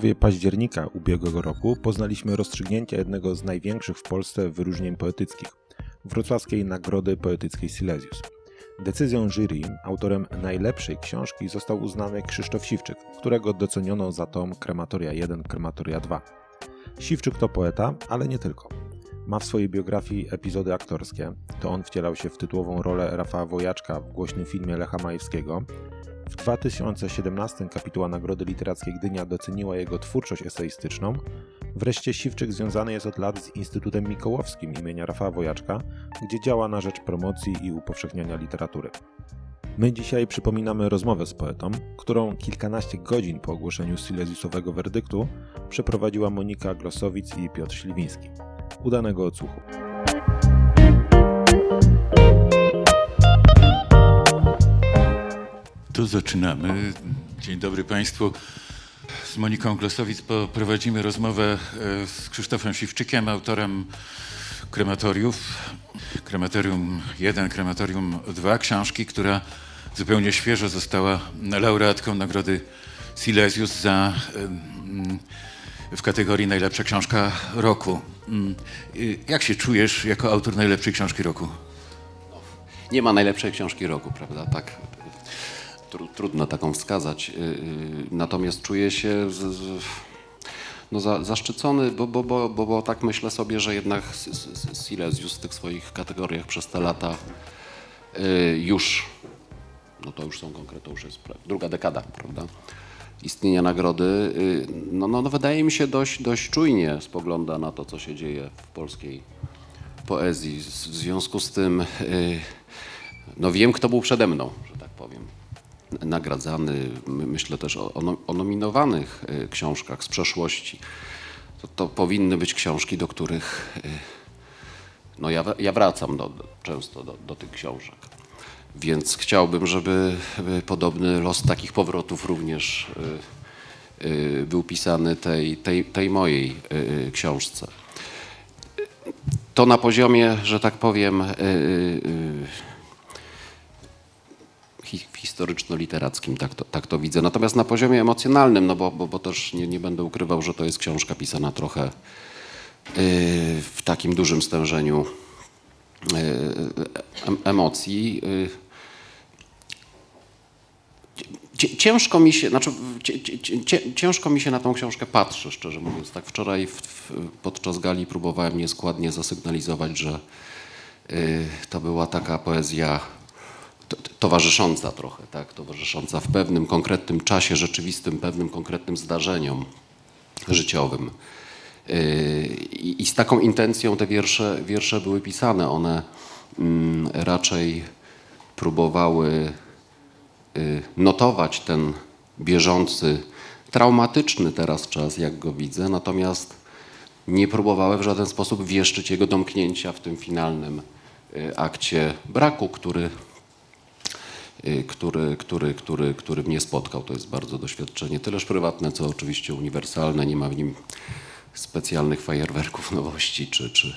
połowie października ubiegłego roku poznaliśmy rozstrzygnięcie jednego z największych w Polsce wyróżnień poetyckich wrocławskiej Nagrody Poetyckiej Silesius. Decyzją jury autorem najlepszej książki został uznany Krzysztof Siwczyk, którego doceniono za tom Krematoria 1, Krematoria 2. Siwczyk to poeta, ale nie tylko. Ma w swojej biografii epizody aktorskie. To on wcielał się w tytułową rolę Rafała Wojaczka w głośnym filmie Lecha Majewskiego. W 2017 kapituła Nagrody Literackiej Gdynia doceniła jego twórczość eseistyczną. Wreszcie Siwczyk związany jest od lat z Instytutem Mikołowskim imienia Rafała Wojaczka, gdzie działa na rzecz promocji i upowszechniania literatury. My dzisiaj przypominamy rozmowę z poetą, którą kilkanaście godzin po ogłoszeniu silesiusowego werdyktu przeprowadziła Monika Glosowic i Piotr Śliwiński. Udanego odsłuchu. To zaczynamy. Dzień dobry Państwu. Z Moniką Glosowic poprowadzimy rozmowę e, z Krzysztofem Siwczykiem, autorem Krematoriów. Krematorium 1, Krematorium 2, książki, która zupełnie świeżo została laureatką Nagrody Silesius za, w kategorii najlepsza książka roku. Mm, jak się czujesz jako autor najlepszej książki roku? Nie ma najlepszej książki roku, prawda? Tak, trudno taką wskazać. Y, y, natomiast czuję się z, z, no za, zaszczycony, bo, bo, bo, bo, bo tak myślę sobie, że jednak Silesius w tych swoich kategoriach przez te lata y, już, no to już są konkretne, już jest druga dekada, prawda? Istnienia nagrody, no, no, no wydaje mi się dość, dość czujnie spogląda na to, co się dzieje w polskiej poezji. W związku z tym, no wiem, kto był przede mną, że tak powiem nagradzany, myślę też o, o nominowanych y, książkach z przeszłości. To, to, powinny być książki, do których y, no ja, ja wracam do, często do, do tych książek. Więc chciałbym, żeby podobny los takich powrotów również y, był pisany tej, tej, tej mojej książce. To na poziomie, że tak powiem, historyczno-literackim, tak to, tak to widzę. Natomiast na poziomie emocjonalnym, no bo, bo, bo też nie, nie będę ukrywał, że to jest książka pisana trochę yy, w takim dużym stężeniu yy, emocji. Yy, ciężko mi się, znaczy, ciężko mi się na tą książkę patrzy, szczerze mówiąc. Tak wczoraj w, w, podczas gali próbowałem nieskładnie zasygnalizować, że y, to była taka poezja towarzysząca trochę, tak, towarzysząca w pewnym konkretnym czasie rzeczywistym, pewnym konkretnym zdarzeniom życiowym. Yy, I z taką intencją te wiersze, wiersze były pisane. One mm, raczej próbowały y, notować ten bieżący, traumatyczny teraz czas, jak go widzę, natomiast nie próbowały w żaden sposób wieszczyć jego domknięcia w tym finalnym y, akcie braku, który który, który, który, który mnie spotkał. To jest bardzo doświadczenie, tyleż prywatne, co oczywiście uniwersalne. Nie ma w nim specjalnych fajerwerków nowości czy, czy,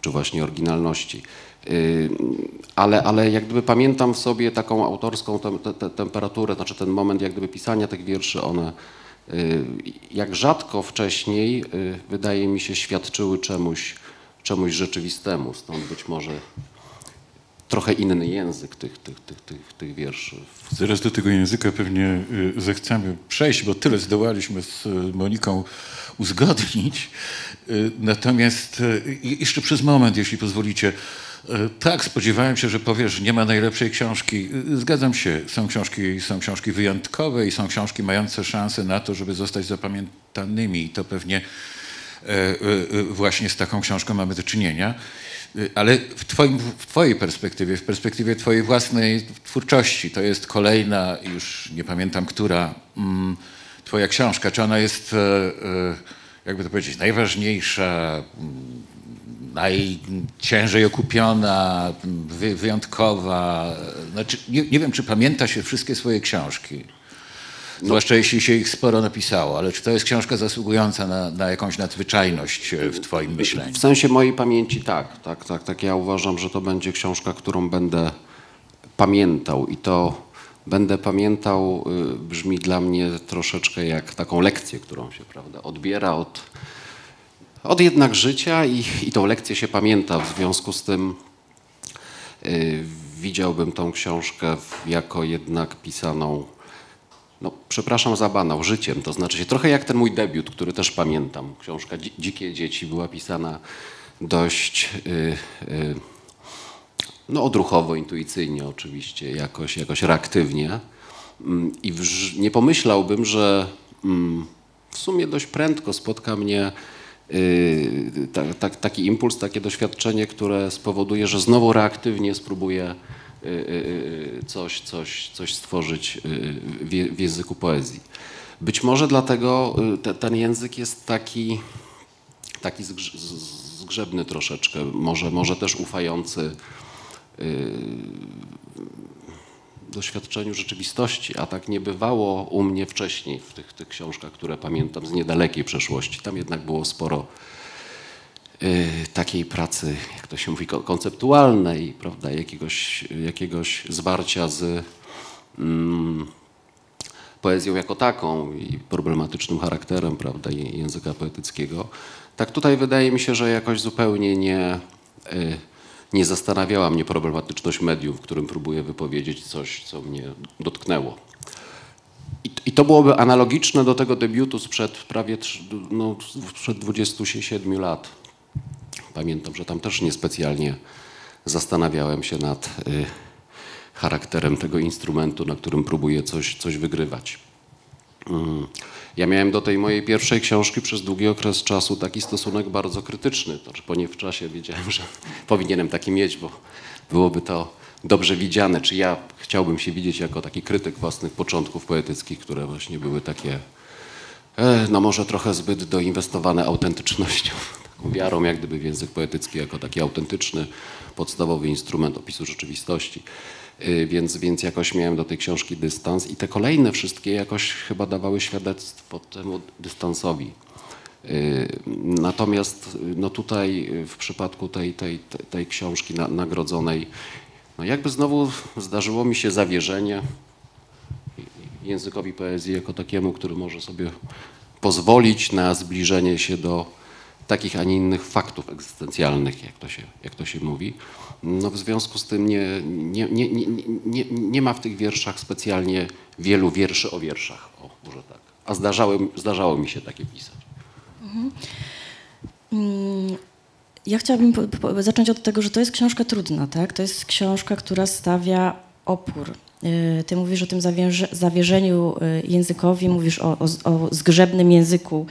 czy właśnie oryginalności. Y, ale, ale jak gdyby pamiętam w sobie taką autorską te, te, temperaturę, znaczy ten moment jak gdyby pisania tych wierszy, one y, jak rzadko wcześniej wydaje mi się świadczyły czemuś, czemuś rzeczywistemu. Stąd być może trochę inny język tych, tych, tych, tych, tych wierszy. Zaraz do tego języka pewnie y, zechcemy przejść, bo tyle zdołaliśmy z y, Moniką uzgodnić. Y, natomiast jeszcze przez moment, jeśli pozwolicie, tak, spodziewałem się, że powiesz, nie ma najlepszej książki. Zgadzam się, są książki, są książki wyjątkowe i są książki mające szansę na to, żeby zostać zapamiętanymi i to pewnie właśnie z taką książką mamy do czynienia. Y, ale w, twoim, w Twojej perspektywie, w perspektywie Twojej własnej twórczości, to jest kolejna, już nie pamiętam która, mm, Twoja książka. Czy ona jest, e, e, jakby to powiedzieć, najważniejsza, mm, najciężej okupiona, wyjątkowa? Znaczy, nie, nie wiem, czy pamięta się wszystkie swoje książki. No. Zwłaszcza jeśli się ich sporo napisało, ale czy to jest książka zasługująca na, na jakąś nadzwyczajność e, w Twoim myśleniu? W sensie mojej pamięci tak, tak, tak, tak. Ja uważam, że to będzie książka, którą będę pamiętał i to będę pamiętał, y, brzmi dla mnie troszeczkę jak taką lekcję, którą się prawda, odbiera od, od jednak życia i, i tą lekcję się pamięta. W związku z tym y, widziałbym tą książkę jako jednak pisaną, no przepraszam za banał, życiem. To znaczy się trochę jak ten mój debiut, który też pamiętam. Książka Dzi- Dzikie Dzieci była pisana dość y, y, no odruchowo, intuicyjnie oczywiście, jakoś, jakoś reaktywnie. Mm, I wż- nie pomyślałbym, że mm, w sumie dość prędko spotka mnie y, ta, ta, taki impuls, takie doświadczenie, które spowoduje, że znowu reaktywnie spróbuję coś, coś, coś stworzyć y, w, języku poezji. Być może dlatego y, te, ten język jest taki, taki zgrzebny troszeczkę, może, może też ufający doświadczeniu rzeczywistości, a tak nie bywało u mnie wcześniej w tych, tych książkach, które pamiętam z niedalekiej przeszłości. Tam jednak było sporo y, takiej pracy, jak to się mówi, ko- konceptualnej, prawda, jakiegoś, jakiegoś zwarcia z mm, poezją jako taką i problematycznym charakterem prawda, języka poetyckiego. Tak tutaj wydaje mi się, że jakoś zupełnie nie, y, nie zastanawiała mnie problematyczność medium, w którym próbuję wypowiedzieć coś, co mnie dotknęło. I, I to byłoby analogiczne do tego debiutu sprzed prawie no, sprzed 27 lat. Pamiętam, że tam też niespecjalnie zastanawiałem się nad y, charakterem tego instrumentu, na którym próbuję coś, coś wygrywać. Mm. Ja miałem do tej mojej pierwszej książki przez długi okres czasu taki stosunek bardzo krytyczny. Znaczy po nie w czasie wiedziałem, że powinienem taki mieć, bo byłoby to dobrze widziane. Czy ja chciałbym się widzieć jako taki krytyk własnych początków poetyckich, które właśnie były takie, e, no może trochę zbyt doinwestowane autentycznością, wiarą jak gdyby w język poetycki jako taki autentyczny, podstawowy instrument opisu rzeczywistości. Y, Więc, więc jakoś miałem do tej książki dystans i te kolejne wszystkie jakoś chyba dawały świadectwo temu dystansowi. Y, Natomiast y, no tutaj w przypadku tej, tej, tej- książki na, nagrodzonej, no jakby znowu zdarzyło mi się zawierzenie językowi poezji jako takiemu, który może sobie pozwolić na zbliżenie się do takich, a nie innych faktów egzystencjalnych, jak to się, jak to się mówi. No w związku z tym nie, nie, nie, nie, nie, ma w tych wierszach specjalnie wielu wierszy o wierszach, o, może tak. A zdarzały, zdarzało mi się takie pisać. Ja chciałabym po, po, zacząć od tego, że to jest książka trudna, tak? To jest książka, która stawia opór. Y, Ty mówisz o tym zawierze, zawierzeniu y, językowi, mówisz o, o, o zgrzebnym języku,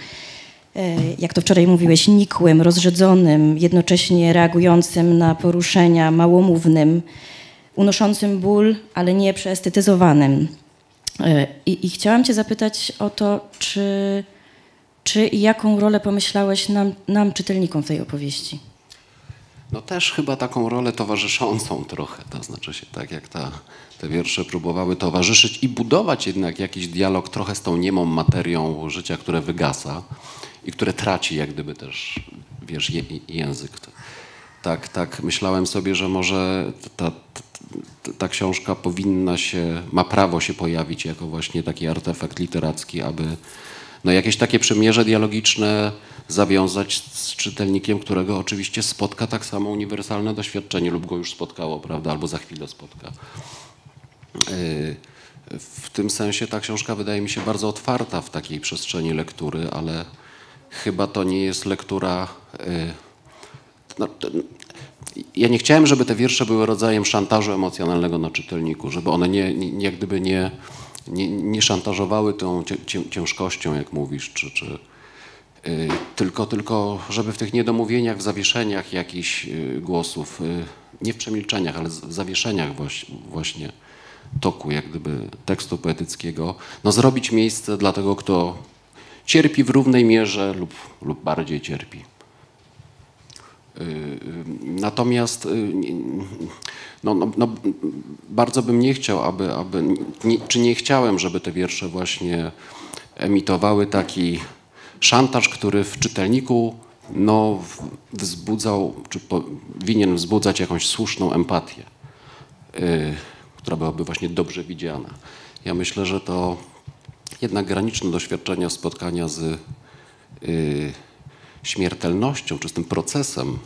jak to wczoraj mówiłeś, nikłym, rozrzedzonym, jednocześnie reagującym na poruszenia, małomównym, unoszącym ból, ale nie przeestetyzowanym. Y, I, I chciałam Cię zapytać o to, czy, czy i jaką rolę pomyślałeś nam, nam, czytelnikom tej opowieści? No też chyba taką rolę towarzyszącą trochę, to znaczy się tak jak ta, te wiersze próbowały towarzyszyć i budować jednak jakiś dialog trochę z tą niemą materią życia, które wygasa i które traci jak gdyby też, wiesz, je, język. Tak, tak myślałem sobie, że może ta, ta, ta książka powinna się, ma prawo się pojawić jako właśnie taki artefakt literacki, aby no jakieś takie przymierze dialogiczne zawiązać z czytelnikiem, którego oczywiście spotka tak samo uniwersalne doświadczenie lub go już spotkało, prawda, albo za chwilę spotka. Yy, W tym sensie ta książka wydaje mi się bardzo otwarta w takiej przestrzeni lektury, ale chyba to nie jest lektura. yy, No, ja nie chciałem, żeby te wiersze były rodzajem szantażu emocjonalnego na czytelniku, żeby one nie, nie, jak gdyby nie, nie, nie szantażowały tą cię, cię, ciężkością, jak mówisz, czy, czy yy, tylko, tylko żeby w tych niedomówieniach, w zawieszeniach jakichś yy, głosów, nie w przemilczeniach, ale w zawieszeniach właśnie toku jak gdyby tekstu poetyckiego, no zrobić miejsce dla tego, kto cierpi w równej mierze lub, lub bardziej cierpi. Natomiast y, nie- no, no, no, bardzo bym nie chciał, aby, aby nie, czy nie chciałem, żeby te wiersze właśnie emitowały taki szantaż, który w czytelniku no, wzbudzał, czy powinien wzbudzać jakąś słuszną empatię, y, która byłaby właśnie dobrze widziana. Ja myślę, że to jednak graniczne doświadczenia spotkania z y, śmiertelnością, czy z tym procesem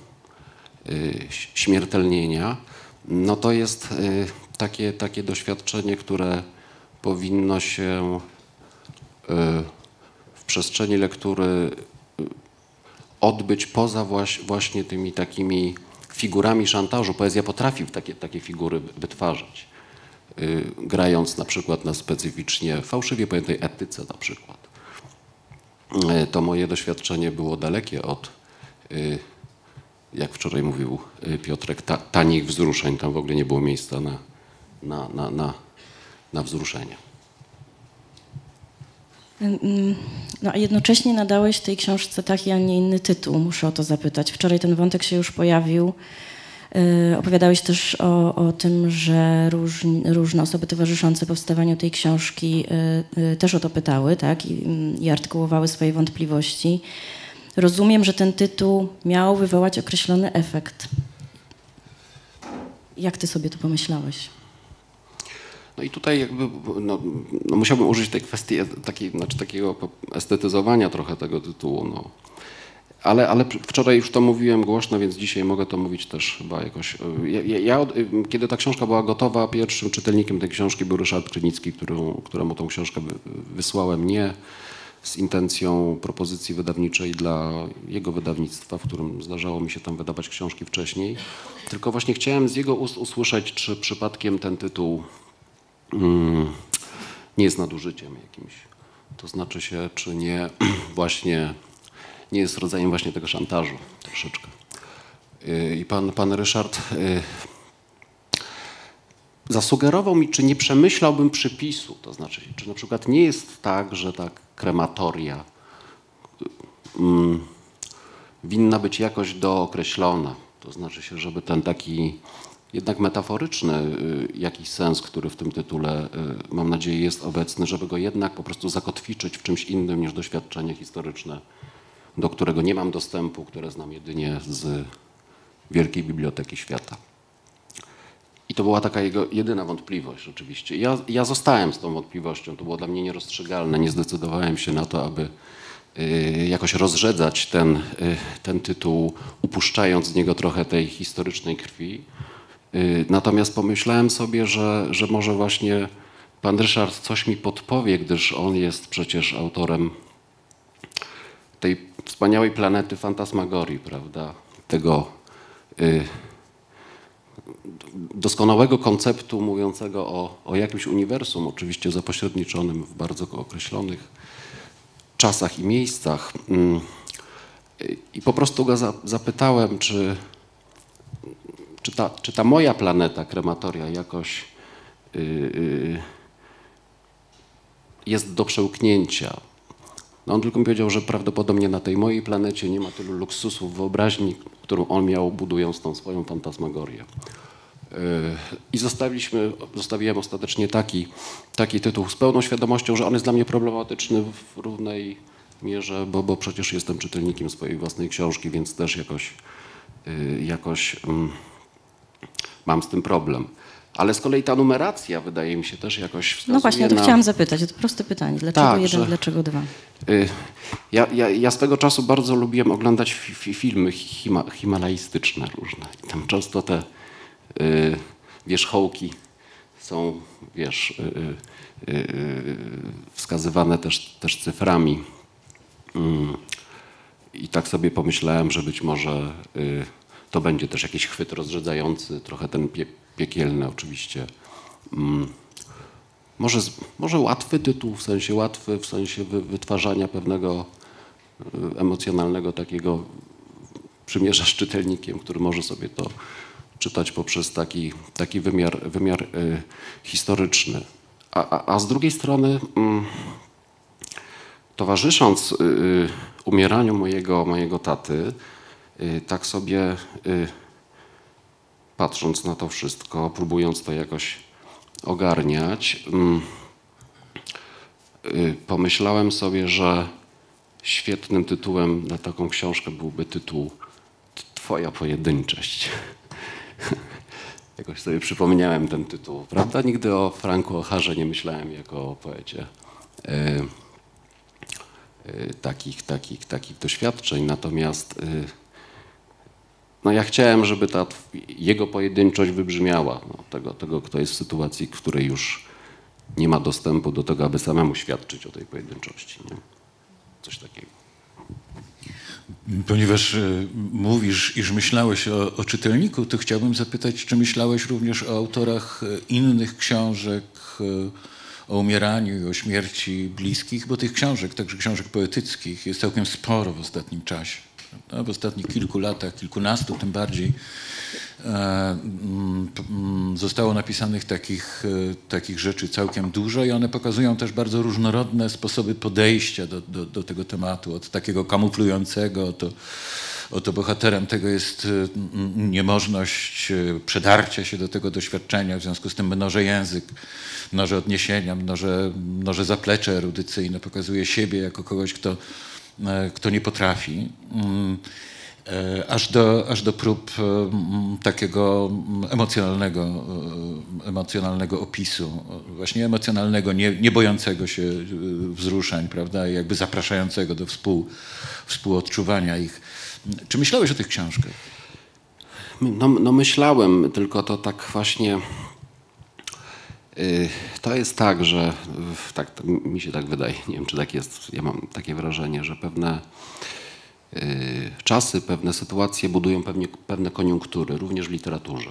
y, śmiertelnienia, no to jest y, takie, takie doświadczenie, które powinno się y, w przestrzeni lektury y, odbyć poza właśnie, tymi takimi figurami szantażu. Poezja potrafi takie, takie figury wytwarzać, grając na przykład na specyficznie fałszywie pojętej etyce na przykład. Y, To moje doświadczenie było dalekie od, y, jak wczoraj mówił y, Piotrek, ta, tanich wzruszeń. Tam w ogóle nie było miejsca na, na, na, na, na wzruszenia. Mm, No a jednocześnie nadałeś tej książce taki, a nie inny tytuł. Muszę o to zapytać. Wczoraj ten wątek się już pojawił. Yy, Opowiadałeś też o, o tym, że różne osoby towarzyszące powstawaniu tej książki yy, yy, też o to pytały, tak? I, mm, I artykułowały swoje wątpliwości. Rozumiem, że ten tytuł miał wywołać określony efekt. Jak ty sobie to pomyślałeś? No i tutaj jakby no, no musiałbym użyć tej kwestii takiej, znaczy takiego estetyzowania trochę tego tytułu. No. Ale, ale wczoraj już to mówiłem głośno, więc dzisiaj mogę to mówić też chyba jakoś. Ja, ja, ja od, kiedy ta książka była gotowa, pierwszym czytelnikiem tej książki był Ryszard Krynicki, którą, któremu tą książkę wy- wysłałem nie z intencją propozycji wydawniczej dla jego wydawnictwa, w którym zdarzało mi się tam wydawać książki wcześniej, tylko właśnie chciałem z jego ust usłyszeć, czy przypadkiem ten tytuł mm, nie jest nadużyciem jakimś. To znaczy się, czy nie właśnie nie jest rodzajem właśnie tego szantażu troszeczkę. Yy, I pan, pan Ryszard yy, zasugerował mi, czy nie przemyślałbym przypisu. To znaczy, czy na przykład nie jest tak, że ta krematoria mm, winna być jakoś dookreślona. To znaczy się, żeby ten taki jednak metaforyczny y, jakiś sens, który w tym tytule, y, mam nadzieję, jest obecny, żeby go jednak po prostu zakotwiczyć w czymś innym niż doświadczenie historyczne, do którego nie mam dostępu, które znam jedynie z Wielkiej Biblioteki Świata. I to była taka jego jedyna wątpliwość rzeczywiście. Ja, ja zostałem z tą wątpliwością, to było dla mnie nierozstrzygalne. Nie zdecydowałem się na to, aby y, jakoś rozrzedzać ten, y, ten tytuł, upuszczając z niego trochę tej historycznej krwi. Y, Natomiast pomyślałem sobie, że, że może właśnie pan Ryszard coś mi podpowie, gdyż on jest przecież autorem tej wspaniałej planety fantasmagorii, prawda? Tego y, doskonałego konceptu mówiącego o, o jakimś uniwersum, oczywiście zapośredniczonym w bardzo określonych czasach i miejscach. Mm. I po prostu go za, zapytałem, czy, czy, ta, czy ta moja planeta krematoria jakoś y, y, jest do przełknięcia. No on tylko mi powiedział, że prawdopodobnie na tej mojej planecie nie ma tylu luksusów wyobraźni, którą on miał budując tą swoją fantasmagorię. Yy, I zostawiliśmy, zostawiłem ostatecznie taki, taki tytuł z pełną świadomością, że on jest dla mnie problematyczny w równej mierze, bo, bo przecież jestem czytelnikiem swojej własnej książki, więc też jakoś, yy, jakoś mm, mam z tym problem. Ale z kolei ta numeracja wydaje mi się też jakoś wskazuje No właśnie, o to na... chciałam zapytać. To proste pytanie. Dlaczego Tak, jeden, że- dlaczego dwa? Y, Ja, ja, ja swego czasu bardzo lubiłem oglądać fi, fi, filmy hima, himalaistyczne różne. I tam często te y, wierzchołki są, wiesz, y, y, y, wskazywane też, też cyframi. Mm. I tak sobie pomyślałem, że być może y, to będzie też jakiś chwyt rozrzedzający, trochę ten pie, piekielny oczywiście. Mm. Może, może łatwy tytuł, w sensie łatwy, w sensie wy, wytwarzania pewnego y, emocjonalnego takiego przymierza z czytelnikiem, który może sobie to czytać poprzez taki, taki wymiar, wymiar y, historyczny. A, a, a z drugiej strony, mm, towarzysząc y, umieraniu mojego, mojego taty, tak sobie patrząc na to wszystko, próbując to jakoś ogarniać, mm, y, pomyślałem sobie, że świetnym tytułem na taką książkę byłby tytuł Twoja pojedynczość. Jakoś sobie przypomniałem ten tytuł. Prawda? Nigdy o Franku Ocharze nie myślałem jako o poecie. E, e, takich, takich, takich doświadczeń. Natomiast no ja chciałem, żeby ta jego pojedynczość wybrzmiała. No, tego, tego, kto jest w sytuacji, w której już nie ma dostępu do tego, aby samemu świadczyć o tej pojedynczości. Nie? Coś takiego. Ponieważ y, mówisz, iż myślałeś o, o, czytelniku, to chciałbym zapytać, czy myślałeś również o autorach y, innych książek y, o umieraniu i o śmierci bliskich, bo tych książek, także książek poetyckich, jest całkiem sporo w ostatnim czasie. Prawda? W ostatnich kilku latach, kilkunastu tym bardziej, E, mm, mm, zostało napisanych takich, e, takich rzeczy całkiem dużo i one pokazują też bardzo różnorodne sposoby podejścia do, do, do tego tematu, od takiego kamuflującego, to oto bohaterem tego jest e, niemożność przedarcia się do tego doświadczenia, w związku z tym mnożę język, mnożę odniesienia, mnożę, mnożę zaplecze erudycyjne, pokazuje siebie jako kogoś, kto, kto nie potrafi. Mm, E, aż do, aż do prób e, takiego emocjonalnego, e, emocjonalnego opisu, właśnie emocjonalnego, nie, nie bojącego się wzruszań, prawda, i jakby zapraszającego do współ, współodczuwania ich. Czy myślałeś o tych książkach? No, no myślałem, tylko to tak właśnie to jest tak, że tak, mi się tak wydaje, nie wiem czy tak jest, ja mam takie wrażenie, że pewne Y, czasy, pewne sytuacje budują pewnie, pewne koniunktury, również w literaturze.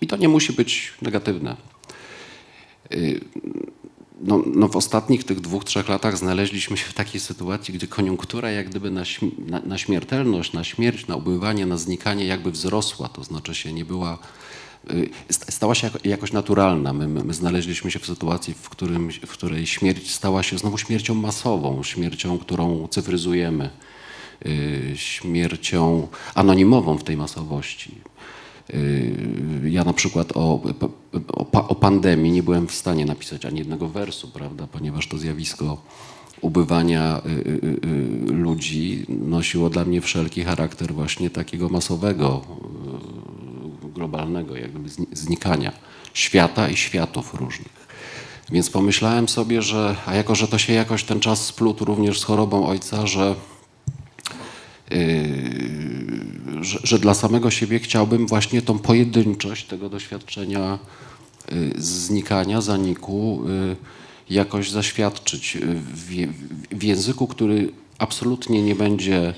I to nie musi być negatywne. Y, no, no, w ostatnich tych dwóch, trzech latach znaleźliśmy się w takiej sytuacji, gdzie koniunktura jak gdyby na, na, na śmiertelność, na śmierć, na ubywanie, na znikanie jakby wzrosła, to znaczy się nie była, y, stała się jakoś naturalna. My, my, my znaleźliśmy się w sytuacji, w, którym, w której śmierć stała się znowu śmiercią masową, śmiercią, którą cyfryzujemy Y, śmiercią anonimową w tej masowości. Y, ja na przykład o, o, o, pandemii nie byłem w stanie napisać ani jednego wersu, prawda, ponieważ to zjawisko ubywania y, ludzi nosiło dla mnie wszelki charakter właśnie takiego masowego, globalnego jakby znikania świata i światów różnych. Więc pomyślałem sobie, że a jako, że to się jakoś ten czas splótł również z chorobą ojca, że Yy, że, że, dla samego siebie chciałbym właśnie tą pojedynczość tego doświadczenia yy, znikania, zaniku yy, jakoś zaświadczyć w, w języku, który absolutnie nie będzie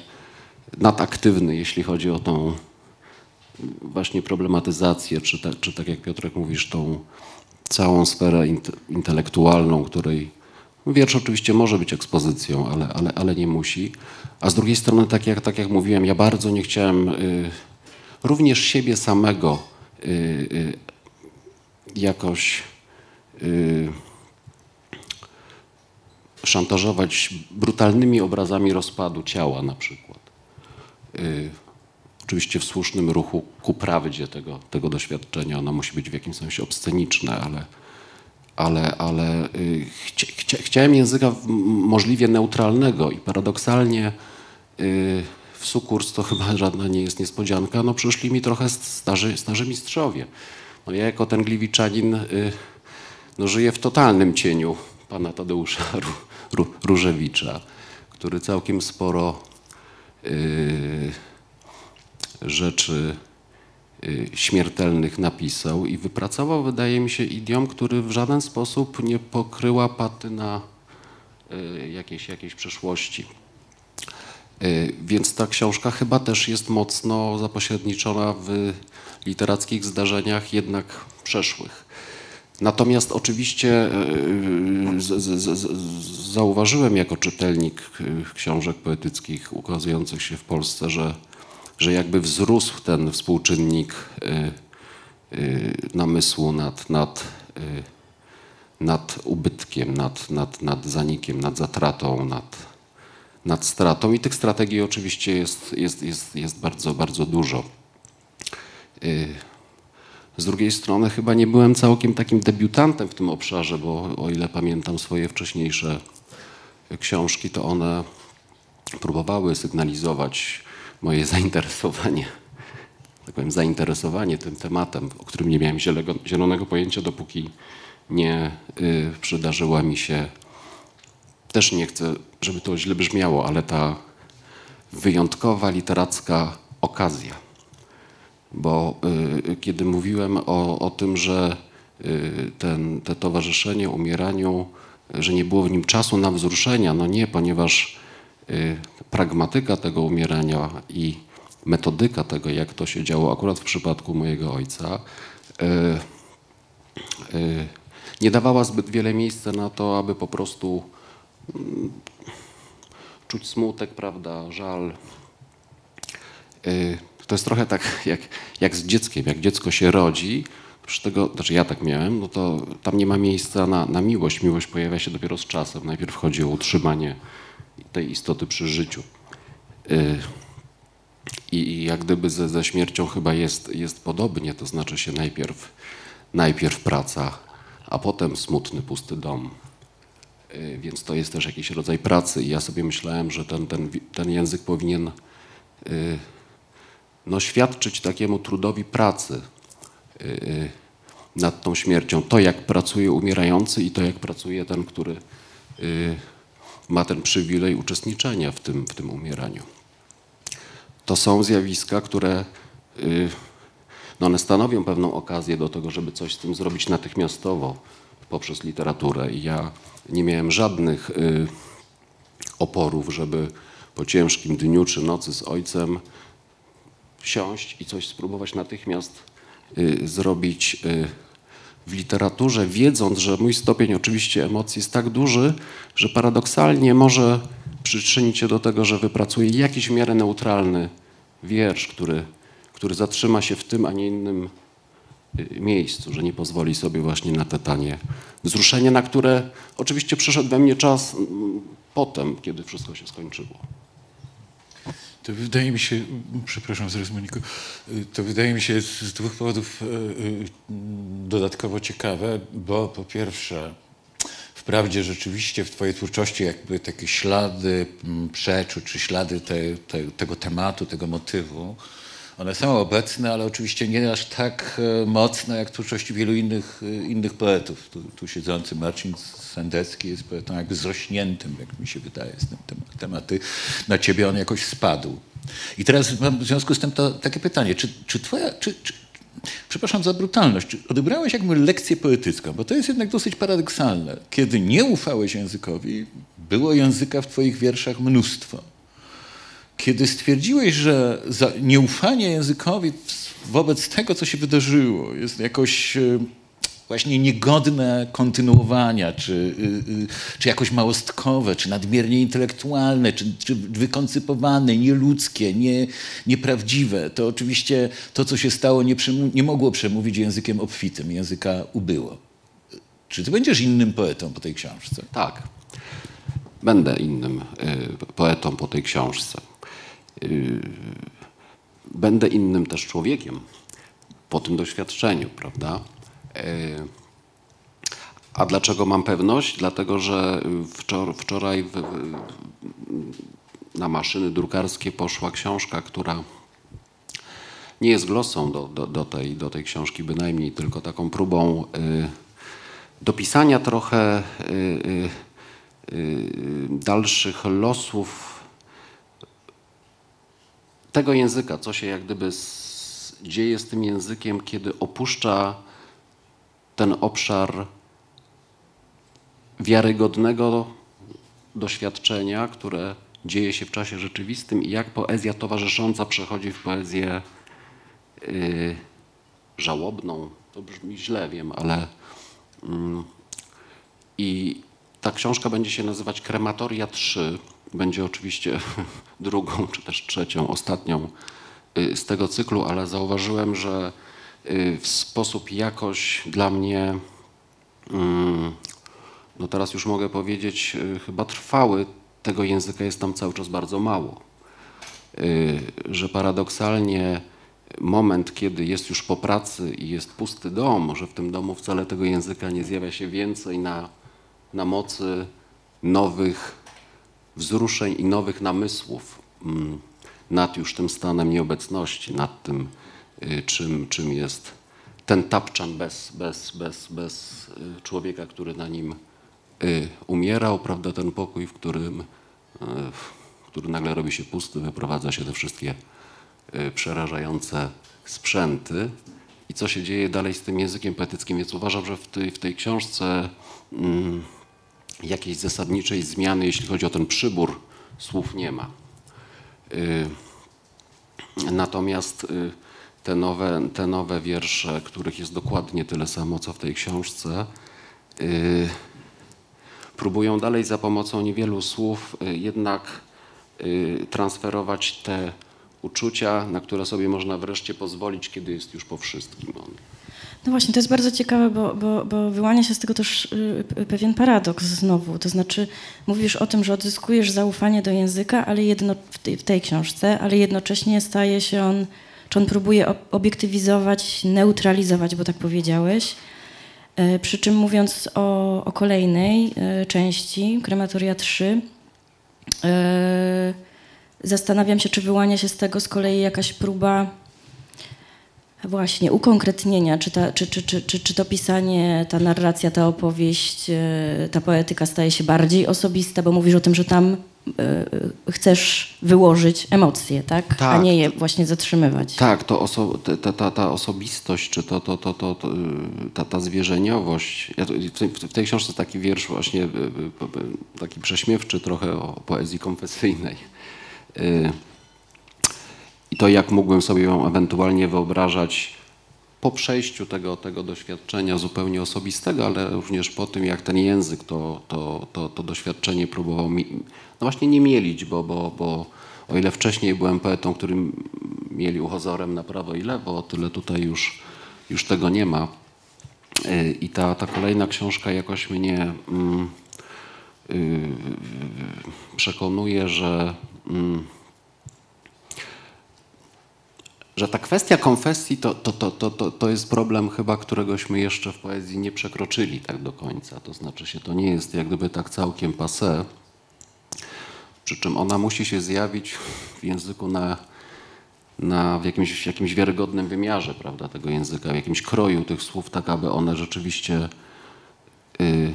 nadaktywny, jeśli chodzi o tą właśnie problematyzację, czy, tak, czy tak jak Piotrek mówisz, tą całą sferę intelektualną, której Wiersz oczywiście może być ekspozycją, ale, ale, ale nie musi. A z drugiej strony, tak jak, tak jak mówiłem, ja bardzo nie chciałem y, również siebie samego y, y, jakoś y, szantażować brutalnymi obrazami rozpadu ciała na przykład. Y, oczywiście w słusznym ruchu ku prawdzie tego, tego doświadczenia. Ono musi być w jakimś sensie obsceniczne, ale ale, ale y, chcia, chcia, chciałem języka możliwie neutralnego i paradoksalnie y, w sukurs to chyba żadna nie jest niespodzianka, no przyszli mi trochę starzy, starzy mistrzowie. No ja jako ten gliwiczanin y, no żyję w totalnym cieniu pana Tadeusza Różewicza, który całkiem sporo rzeczy Y, śmiertelnych napisał i wypracował, wydaje mi się, idiom, który w żaden sposób nie pokryła paty na y, jakiejś, jakiejś przeszłości. Y, więc ta książka chyba też jest mocno zapośredniczona w literackich zdarzeniach jednak przeszłych. Natomiast oczywiście z, z, z, zauważyłem jako czytelnik książek poetyckich ukazujących się w Polsce, że że jakby wzrósł ten współczynnik y, y, namysłu nad, nad, y, nad ubytkiem, nad, nad, nad zanikiem, nad zatratą, nad, nad stratą. I tych strategii oczywiście jest, jest, jest, jest bardzo, bardzo dużo. Z drugiej strony chyba nie byłem całkiem takim debiutantem w tym obszarze, bo o ile pamiętam swoje wcześniejsze książki, to one próbowały sygnalizować moje zainteresowanie tak powiem, zainteresowanie tym tematem, o którym nie miałem zielonego, pojęcia, dopóki nie y, przydarzyła mi się, też nie chcę, żeby to źle brzmiało, ale ta wyjątkowa literacka okazja. Bo y, kiedy mówiłem o, o tym, że y, ten, te towarzyszenie umieraniu, że nie było w nim czasu na wzruszenia, no nie, ponieważ pragmatyka tego umierania i metodyka tego, jak to się działo akurat w przypadku mojego ojca, y, y, nie dawała zbyt wiele miejsca na to, aby po prostu mm, czuć smutek, prawda, żal. Y, To jest trochę tak jak, jak z dzieckiem. Jak dziecko się rodzi, przy tego, znaczy ja tak miałem, no to tam nie ma miejsca na, na miłość. Miłość pojawia się dopiero z czasem. Najpierw chodzi o utrzymanie tej istoty przy życiu. Y, I, jak gdyby ze, ze śmiercią chyba jest, jest podobnie, to znaczy się najpierw, najpierw praca, a potem smutny, pusty dom. Y, Więc to jest też jakiś rodzaj pracy i ja sobie myślałem, że ten, ten, ten język powinien y, no, świadczyć takiemu trudowi pracy nad tą śmiercią. To, jak pracuje umierający i to, jak pracuje ten, który ma ten przywilej uczestniczenia w tym, w tym umieraniu. To są zjawiska, które y, no one stanowią pewną okazję do tego, żeby coś z tym zrobić natychmiastowo poprzez literaturę. I ja nie miałem żadnych y, oporów, żeby po ciężkim dniu czy nocy z ojcem wsiąść i coś spróbować natychmiast y, zrobić w literaturze, wiedząc, że mój stopień oczywiście emocji jest tak duży, że paradoksalnie może przyczynić się do tego, że wypracuję jakiś w miarę neutralny wiersz, który, który zatrzyma się w tym, a nie innym y, miejscu, że nie pozwoli sobie właśnie na te tanie wzruszenie, na które oczywiście przyszedł we mnie czas mm, potem, kiedy wszystko się skończyło. To wydaje mi się, przepraszam zaraz Moniko, y, to wydaje mi się z dwóch powodów y, y, dodatkowo ciekawe, bo po pierwsze, wprawdzie rzeczywiście w twojej twórczości jakby takie ślady przeczuć, czy ślady te, te, tego tematu, tego motywu, one są obecne, ale oczywiście nie aż tak e, mocne jak twórczości wielu innych, e, innych poetów. Tu, tu siedzący Marcin Sendecki jest poetą jakby zrośniętym, jak mi się wydaje, z tym tem- tematy. Na ciebie on jakoś spadł. I teraz mam w związku z tym to takie pytanie, czy, czy twoja, czy, czy, przepraszam za brutalność, czy odebrałeś jakby lekcję poetycką, bo to jest jednak dosyć paradoksalne. Kiedy nie ufałeś językowi, było języka w twoich wierszach mnóstwo. Kiedy stwierdziłeś, że nieufanie językowi wobec tego, co się wydarzyło, jest jakoś e, właśnie niegodne kontynuowania, czy, y, y, czy jakoś małostkowe, czy nadmiernie intelektualne, czy, czy wykoncypowane, nieludzkie, nie, nieprawdziwe, to oczywiście to, co się stało, nie, nie mogło przemówić językiem obfitym, języka ubyło. Czy ty będziesz innym poetą po tej książce? Tak. Będę innym y, poetą po tej książce. Y, Będę innym też człowiekiem po tym doświadczeniu, prawda? Y, A dlaczego mam pewność? Dlatego, że wczor- wczoraj w, na maszyny drukarskie poszła książka, która nie jest glosą do, do, do, tej, do tej książki bynajmniej, tylko taką próbą y, dopisania trochę y, y, dalszych losów tego języka, co się jak gdyby z, dzieje z tym językiem, kiedy opuszcza ten obszar wiarygodnego doświadczenia, które dzieje się w czasie rzeczywistym i jak poezja towarzysząca przechodzi w poezję y, żałobną. To brzmi źle, wiem, ale mm, i ta książka będzie się nazywać Krematoria 3. Będzie oczywiście drugą, czy też trzecią, ostatnią y, z tego cyklu, ale zauważyłem, że y, w sposób jakoś dla mnie, mm, no teraz już mogę powiedzieć, y, chyba trwały, tego języka jest tam cały czas bardzo mało. Że paradoksalnie moment, kiedy jest już po pracy i jest pusty dom, że w tym domu wcale tego języka nie zjawia się więcej na, na mocy nowych wzruszeń i nowych namysłów mm, nad już tym stanem nieobecności, nad tym y, czym, czym jest ten tapczan bez, bez, bez, bez y, człowieka, który na nim y, umierał, prawda, ten pokój, w którym, który nagle robi się pusty, wyprowadza się te wszystkie przerażające sprzęty. I co się dzieje dalej z tym językiem poetyckim, więc uważam, że w tej, w tej książce mm, jakiejś zasadniczej zmiany, jeśli chodzi o ten przybór, słów nie ma. Y, Natomiast y, te nowe, te nowe wiersze, których jest dokładnie tyle samo, co w tej książce, y, próbują dalej za pomocą niewielu słów jednak transferować te uczucia, na które sobie można wreszcie pozwolić, kiedy jest już po wszystkim. On. No właśnie, to jest bardzo ciekawe, bo, bo, bo wyłania się z tego też y, pewien paradoks znowu. To znaczy, mówisz o tym, że odzyskujesz zaufanie do języka, ale jedno, w, tej, w tej książce, ale jednocześnie staje się on, czy on próbuje ob- obiektywizować, neutralizować, bo tak powiedziałeś. E, Przy czym mówiąc o, o kolejnej e, części, Krematoria 3, e, zastanawiam się, czy wyłania się z tego z kolei jakaś próba Właśnie, ukonkretnienia, czy, ta, czy, czy, czy, czy, czy to pisanie, ta narracja, ta opowieść, e, ta poetyka staje się bardziej osobista, bo mówisz o tym, że tam e, chcesz wyłożyć emocje, tak? A Tak. nie je właśnie zatrzymywać. Tak, to oso, ta, ta, ta osobistość, czy to, to, to, to, to, y, ta, ta zwierzeniowość. Ja w, tej, w tej książce taki wiersz właśnie, taki prześmiewczy trochę o poezji konfesyjnej. Y, I to jak mógłbym sobie ją ewentualnie wyobrażać po przejściu tego, tego doświadczenia zupełnie osobistego, ale również po tym, jak ten język to, to, to, to doświadczenie próbował mi, no właśnie nie mielić, bo, bo, bo o ile wcześniej byłem poetą, którym mieli uchozorem na prawo i lewo, o tyle tutaj już, już tego nie ma. Y, I ta, ta kolejna książka jakoś mnie mm, y, przekonuje, że mm, że ta kwestia konfesji to, to, to, to, to, to jest problem chyba, któregośmy jeszcze w poezji nie przekroczyli tak do końca. To znaczy się, to nie jest jak gdyby tak całkiem passé, przy czym ona musi się zjawić w języku na, na, w jakimś, jakimś wiarygodnym wymiarze prawda, tego języka, w jakimś kroju tych słów, tak aby one rzeczywiście y,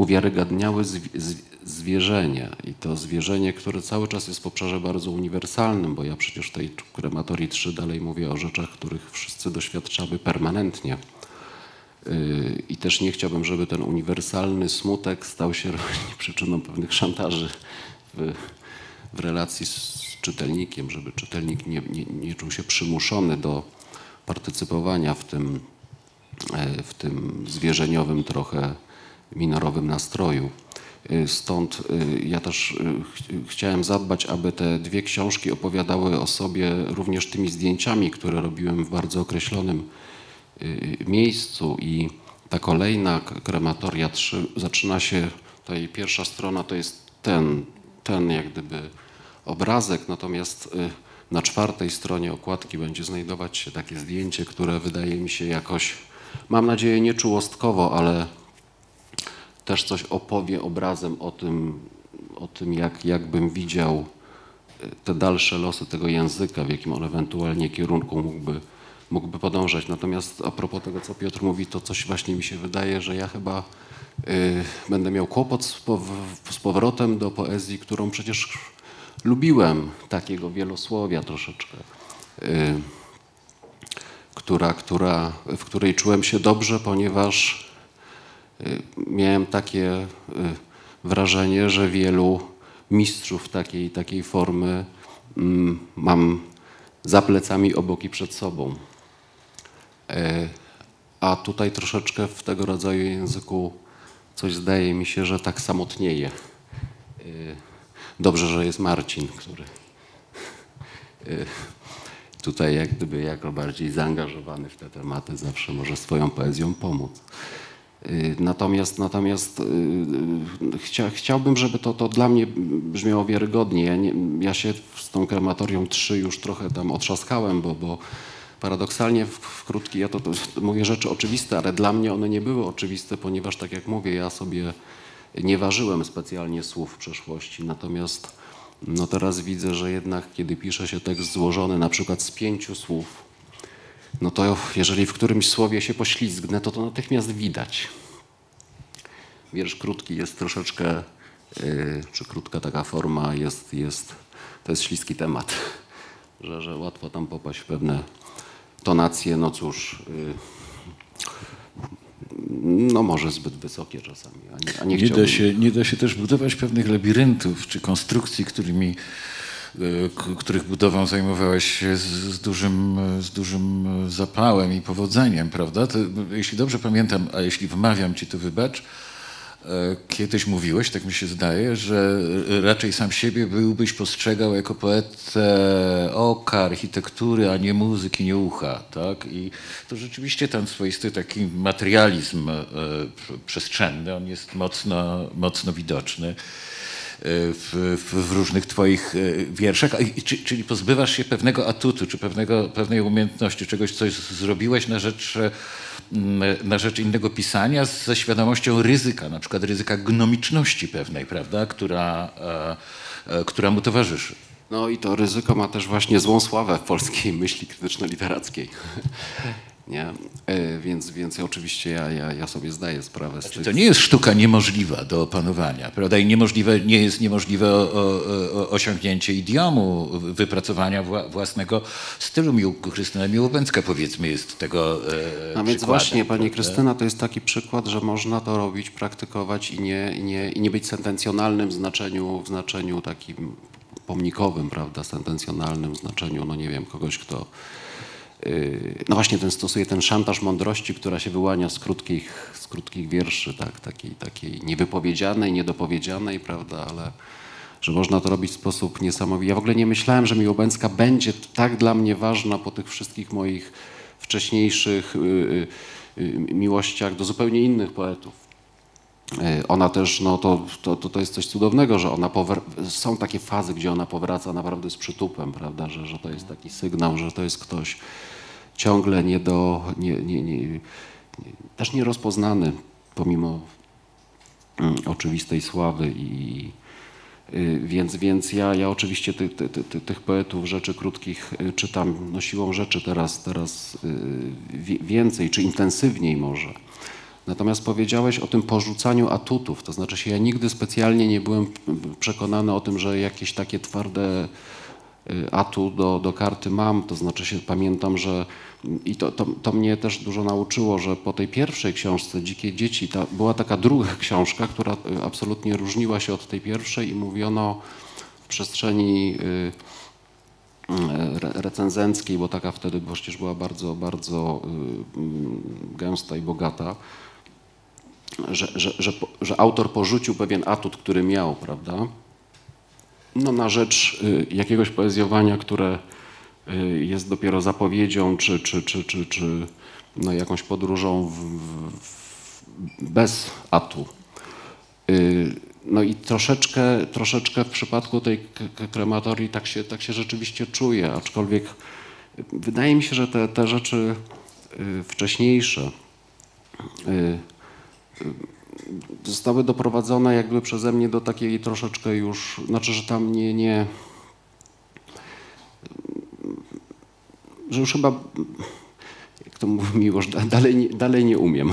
uwiarygadniały zwierzenie. I to zwierzenie, które cały czas jest w obszarze bardzo uniwersalnym, bo ja przecież w tej krematorii 3 dalej mówię o rzeczach, których wszyscy doświadczamy permanentnie. Yy, I też nie chciałbym, żeby ten uniwersalny smutek stał się przyczyną pewnych szantaży w, w relacji z czytelnikiem, żeby czytelnik nie, nie, nie czuł się przymuszony do partycypowania w tym, e, w tym zwierzeniowym, trochę minorowym nastroju. Y, Stąd y, ja też y, ch- chciałem zadbać, aby te dwie książki opowiadały o sobie również tymi zdjęciami, które robiłem w bardzo określonym miejscu i ta kolejna krematoria 3 zaczyna się, ta jej pierwsza strona to jest ten, ten jak gdyby obrazek, natomiast na czwartej stronie okładki będzie znajdować się takie zdjęcie, które wydaje mi się jakoś, mam nadzieję nie czułostkowo, ale też coś opowie obrazem o tym, o tym jak, jakbym widział y, te dalsze losy tego języka, w jakim on ewentualnie kierunku mógłby, mógłby podążać. Natomiast a propos tego, co Piotr mówi, to coś właśnie mi się wydaje, że ja chyba y, będę miał kłopot z, z powrotem do poezji, którą przecież lubiłem, takiego wielosłowia troszeczkę. Y, która, która, w której czułem się dobrze, ponieważ miałem takie y, wrażenie, że wielu mistrzów takiej, takiej formy mm, mam za plecami obok i przed sobą. E, A tutaj troszeczkę w tego rodzaju języku coś zdaje mi się, że tak samotnieje. Dobrze, że jest Marcin, który tutaj jak gdyby jako bardziej zaangażowany w te tematy zawsze może swoją poezją pomóc. Y, Natomiast, natomiast y, y, chcia, chciałbym, żeby to, to dla mnie brzmiało wiarygodnie. Ja, nie, ja się z tą krematorią 3 już trochę tam otrzaskałem, bo, bo paradoksalnie w, w krótki, ja to, to mówię rzeczy oczywiste, ale dla mnie one nie były oczywiste, ponieważ tak jak mówię, ja sobie nie ważyłem specjalnie słów w przeszłości. Natomiast no teraz widzę, że jednak kiedy pisze się tekst złożony na przykład z pięciu słów, no to jeżeli w którymś słowie się poślizgnę, to to natychmiast widać. Wiersz krótki jest troszeczkę, yy, czy krótka taka forma jest, jest to jest śliski temat, że, że łatwo tam popaść w pewne tonacje, no cóż, yy, no może zbyt wysokie czasami, a nie, a nie, Nie da, się, nie da się też budować pewnych labiryntów czy konstrukcji, którymi, których budową zajmowałeś się z, dużym, z dużym zapałem i powodzeniem, prawda? To, jeśli dobrze pamiętam, a jeśli wmawiam ci, to wybacz, e, kiedyś mówiłeś, tak mi się zdaje, że e, raczej sam siebie byłbyś postrzegał jako poetę oka, architektury, a nie muzyki, nie ucha, tak? I to rzeczywiście ten swoisty taki materializm przestrzenny, on jest mocno, mocno widoczny w, w, różnych twoich e, wierszach, A i- czy, czyli pozbywasz się pewnego atutu, czy pewnego, pewnej umiejętności, czegoś, coś zrobiłeś na rzecz, e, na rzecz innego pisania ze świadomością ryzyka, na przykład ryzyka gnomiczności pewnej, prawda, która, e, która mu towarzyszy. No i to ryzyko ma też właśnie złą sławę w polskiej myśli krytyczno-literackiej. Nie? E, Więc, więc oczywiście ja, ja, ja sobie zdaję sprawę z tych... To nie jest sztuka niemożliwa do opanowania, prawda? I niemożliwe, nie jest niemożliwe o, o, o osiągnięcie idiomu, wypracowania wła, własnego stylu. Mił, Krystyna Miłobęcka powiedzmy jest tego e, A więc właśnie, Pani prawda? Krystyna, to jest taki przykład, że można to robić, praktykować i nie, i nie, i nie być sentencjonalnym w znaczeniu, w znaczeniu takim pomnikowym, prawda, sentencjonalnym w znaczeniu, no nie wiem, kogoś, kto no właśnie ten stosuje ten szantaż mądrości, która się wyłania z krótkich, z krótkich wierszy, tak, takiej, takiej niewypowiedzianej, niedopowiedzianej, prawda, ale że można to robić w sposób niesamowity. Ja w ogóle nie myślałem, że Miłobęcka będzie tak dla mnie ważna po tych wszystkich moich wcześniejszych y, y, y, miłościach do zupełnie innych poetów. Y, Ona też, no to, to, to, jest coś cudownego, że ona są takie fazy, gdzie ona powraca naprawdę z przytupem, prawda, że, że to jest taki sygnał, że to jest ktoś ciągle nie do, nie, nie, nie, też nierozpoznany, pomimo mm, oczywistej sławy i y, więc, więc ja, ja oczywiście ty, ty, ty, ty, tych poetów rzeczy krótkich y, czytam no siłą rzeczy teraz, teraz więcej, czy intensywniej może. Natomiast powiedziałeś o tym porzucaniu atutów, to znaczy się ja nigdy specjalnie nie byłem przekonany o tym, że jakieś takie twarde y, atu do, do karty mam, to znaczy się pamiętam, że i to, to, to mnie też dużo nauczyło, że po tej pierwszej książce Dzikie Dzieci ta, była taka druga książka, która y, absolutnie różniła się od tej pierwszej i mówiono w przestrzeni y, y, re- recenzenckiej, bo taka wtedy przecież była bardzo, bardzo gęsta i bogata, że, że, że, że autor porzucił pewien atut, który miał, prawda? no, na rzecz y, jakiegoś poezjowania, które y, jest dopiero zapowiedzią, czy, czy, czy, czy, czy no, jakąś podróżą w, w, bez atu. Y, No i troszeczkę, troszeczkę w przypadku tej krematorii tak się, tak się rzeczywiście czuję, aczkolwiek wydaje mi się, że te, te rzeczy wcześniejsze zostały doprowadzone jakby przeze mnie do takiej troszeczkę już, znaczy, że tam nie, nie że już chyba, jak to mówi Miłosz, da- dalej, dalej nie umiem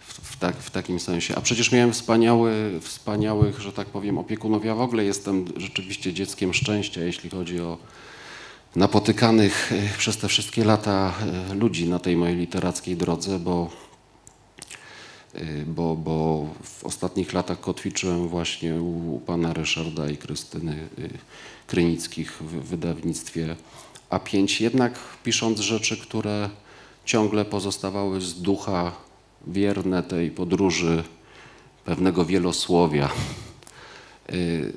w, tak, w takim sensie. A przecież miałem wspaniały, wspaniałych, że tak powiem, opiekunów. Ja w ogóle jestem rzeczywiście dzieckiem szczęścia, jeśli chodzi o napotykanych eh, przez te wszystkie lata eh, ludzi na tej mojej literackiej drodze, bo bo, bo w ostatnich latach kotwiczyłem właśnie u, pana Ryszarda i Krystyny y, Krynickich w wydawnictwie A5, jednak pisząc rzeczy, które ciągle pozostawały z ducha wierne tej podróży pewnego wielosłowia. Y,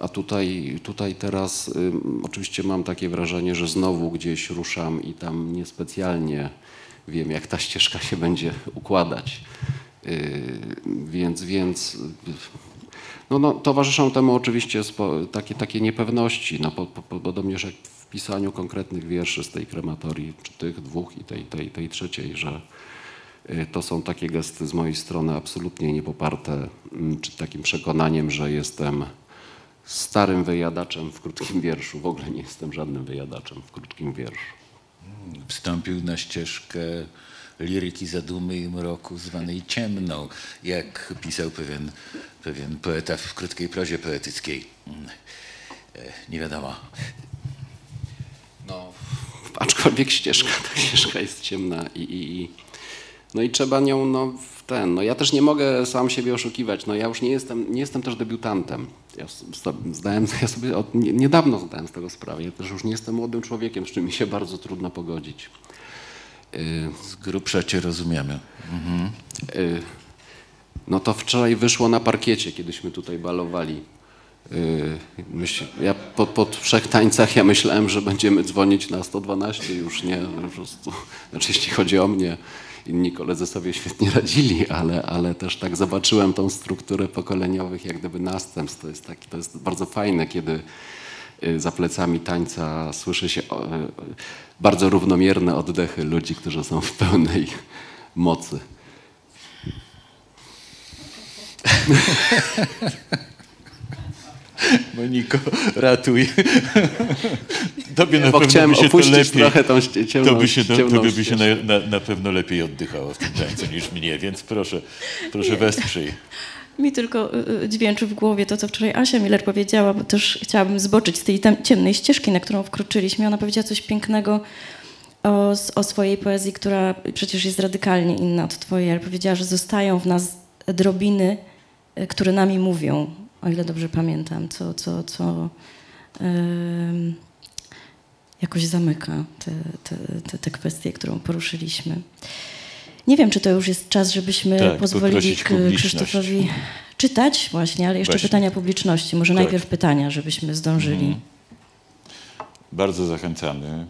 A tutaj, tutaj teraz y, oczywiście mam takie wrażenie, że znowu gdzieś ruszam i tam niespecjalnie wiem, jak ta ścieżka się będzie układać. Y, Więc, więc no, no, towarzyszą temu oczywiście spo, takie, takie niepewności, no, po, po, podobnież jak w pisaniu konkretnych wierszy z tej krematorii, czy tych dwóch i tej, tej, tej trzeciej, że y, to są takie gesty z mojej strony absolutnie niepoparte mm, czy takim przekonaniem, że jestem starym wyjadaczem w krótkim wierszu. W ogóle nie jestem żadnym wyjadaczem w krótkim wierszu. wstąpił na ścieżkę liryki zadumy i mroku zwanej ciemną, jak pisał pewien, pewien poeta w krótkiej prozie poetyckiej. E, Nie wiadomo. No, aczkolwiek ścieżka, ta ścieżka jest ciemna i, i, i no i trzeba nią no, w ten. No ja też nie mogę sam siebie oszukiwać. No ja już nie jestem, nie jestem też debiutantem. Ja zdałem, ja sobie od, nie- niedawno zdałem z tego sprawę. Ja też już nie jestem młodym człowiekiem, z czym mi się bardzo trudno pogodzić. Y, Z grubsza cię rozumiemy. y, no to wczoraj wyszło na parkiecie, kiedyśmy tutaj balowali. Y, Myśl, ja po, po trzech tańcach ja myślałem, że będziemy dzwonić na 112, już nie, po prostu, znaczy jeśli chodzi o mnie, inni koledzy sobie świetnie radzili, ale, ale też tak zobaczyłem tą strukturę pokoleniowych jak gdyby następstw. To jest, taki, to jest bardzo fajne, kiedy za plecami tańca słyszy się y, bardzo równomierne oddechy ludzi, którzy są w pełnej mocy. Moniko, ratuj. Tobie na Bo pewno chciałem by się to opuścić lepiej, trochę tą ciemną, to by się, to, ciemną by się na, na, na pewno lepiej oddychało w tym tańcu niż mnie, więc proszę, proszę wesprzyj. Mi tylko y, y, dźwięczy w głowie to, co wczoraj Asia Miller powiedziała, bo też chciałabym zboczyć z tej ciemnej ścieżki, na którą wkroczyliśmy. Ona powiedziała coś pięknego o, o swojej poezji, która przecież jest radykalnie inna od twojej, ale powiedziała, że zostają w nas drobiny, y, które nami mówią, o ile dobrze pamiętam, co, co, co ym, jakoś zamyka te, te, te, te kwestie, którą poruszyliśmy. Nie wiem, czy to już jest czas, żebyśmy Tak, pozwolili. Krzysztofowi czytać właśnie, ale jeszcze Właśnie. pytania publiczności. Może Tak. najpierw pytania, żebyśmy zdążyli. Mhm. Bardzo zachęcamy.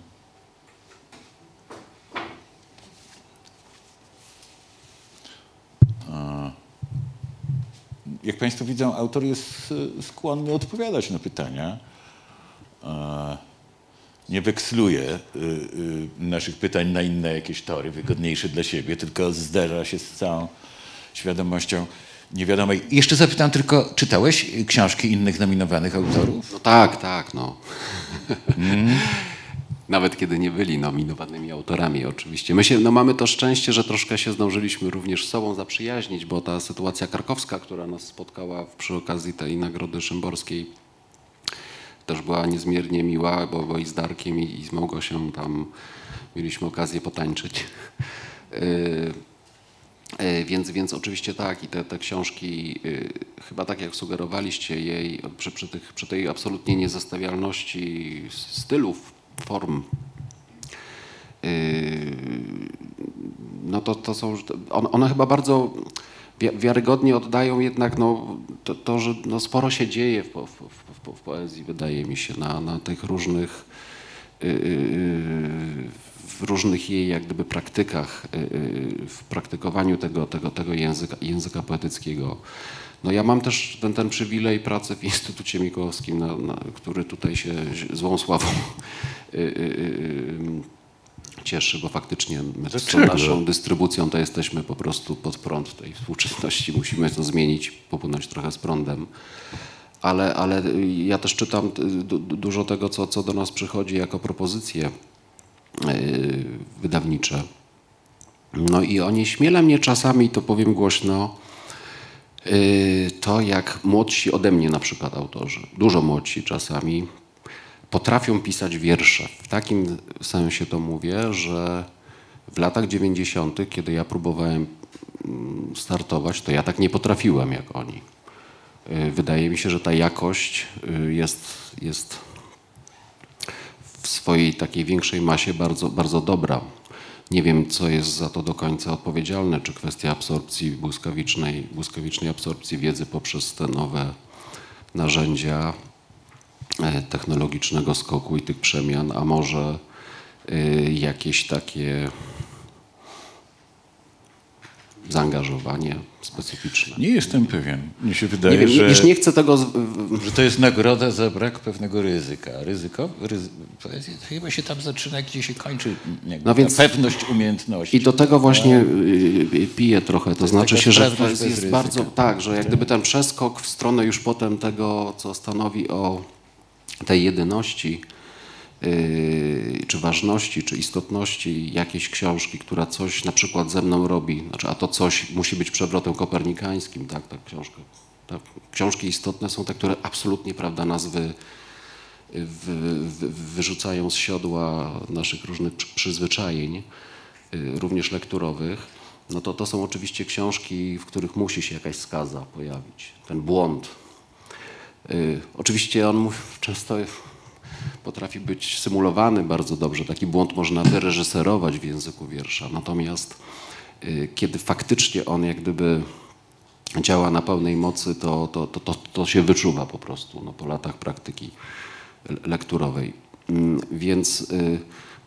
Jak Państwo widzą, autor jest e, skłonny odpowiadać na pytania. Nie weksluje y, y, naszych pytań na inne jakieś tory, wygodniejsze dla siebie, tylko zderza się z całą świadomością niewiadomej. Jeszcze zapytam tylko, czytałeś książki innych nominowanych autorów? No tak, tak, no. Nawet kiedy nie byli nominowanymi autorami oczywiście. My się, no mamy to szczęście, że troszkę się zdążyliśmy również z sobą zaprzyjaźnić, bo ta sytuacja krakowska, która nas spotkała przy okazji tej Nagrody Szymborskiej, też była niezmiernie miła, bo, bo i z Darkiem, i, i z Małgosią tam mieliśmy okazję potańczyć. Yy, E, Więc, więc oczywiście tak, i te, te książki, y, chyba tak jak sugerowaliście jej, przy, przy, tych, przy tej absolutnie niezestawialności stylów, form, no to, to są, one, chyba bardzo wiarygodnie oddają jednak no, to, to że no, sporo się dzieje w, w, w, w, poezji, wydaje mi się, na, na tych różnych y, w różnych jej jak gdyby praktykach, y, y, w praktykowaniu tego, tego, tego języka, języka poetyckiego. No ja mam też ten, ten przywilej pracy w Instytucie Mikołowskim, na, na, który tutaj się złą sławą y, y, y, cieszy, bo faktycznie my z tą naszą dystrybucją to jesteśmy po prostu pod prąd tej współczesności. Musimy to zmienić, popłynąć trochę z prądem. Ale, ale ja też czytam du, du- dużo tego, co, co do nas przychodzi jako propozycje y, wydawnicze. No i oni śmiela mnie czasami, to powiem głośno, y, to jak młodsi ode mnie na przykład autorzy, dużo młodsi czasami, potrafią pisać wiersze. W takim sensie to mówię, że w latach 90., kiedy ja próbowałem mm, startować, to ja tak nie potrafiłem jak oni. Y, Wydaje mi się, że ta jakość y, jest, jest w swojej takiej większej masie bardzo, bardzo dobra. Nie wiem, co jest za to do końca odpowiedzialne, czy kwestia absorpcji błyskawicznej, błyskawicznej absorpcji wiedzy poprzez te nowe narzędzia technologicznego skoku i tych przemian, a może y, jakieś takie zaangażowanie specyficzne. Nie jestem pewien. Mnie się Nie wydaje, wiem, że, już nie chcę tego. Z, że to jest nagroda za brak pewnego ryzyka. Ryzyko? Ryzy... To chyba się tam zaczyna, gdzie się kończy jakby No więc- pewność umiejętności. I do tego właśnie y, y, piję trochę. To znaczy taka się, że jest, jest bardzo tak, że jak gdyby ten przeskok w stronę już potem tego, co stanowi o tej jedyności, yy, czy ważności, czy istotności jakiejś książki, która coś na przykład ze mną robi, znaczy, a to coś musi być przewrotem kopernikańskim, tak, tak, książka. Książki istotne są te, które absolutnie, prawda, nas wy, wy, wy, wyrzucają z siodła naszych różnych przy- przyzwyczajeń, yy, również lekturowych. No to to są oczywiście książki, w których musi się jakaś skaza pojawić, ten błąd, Oczywiście on często potrafi być symulowany bardzo dobrze. Taki błąd można wyreżyserować w języku wiersza. Natomiast y, kiedy faktycznie on jak gdyby działa na pełnej mocy, to, to, to, to, się wyczuwa po prostu no, po latach praktyki le- lekturowej. Mm, Więc y,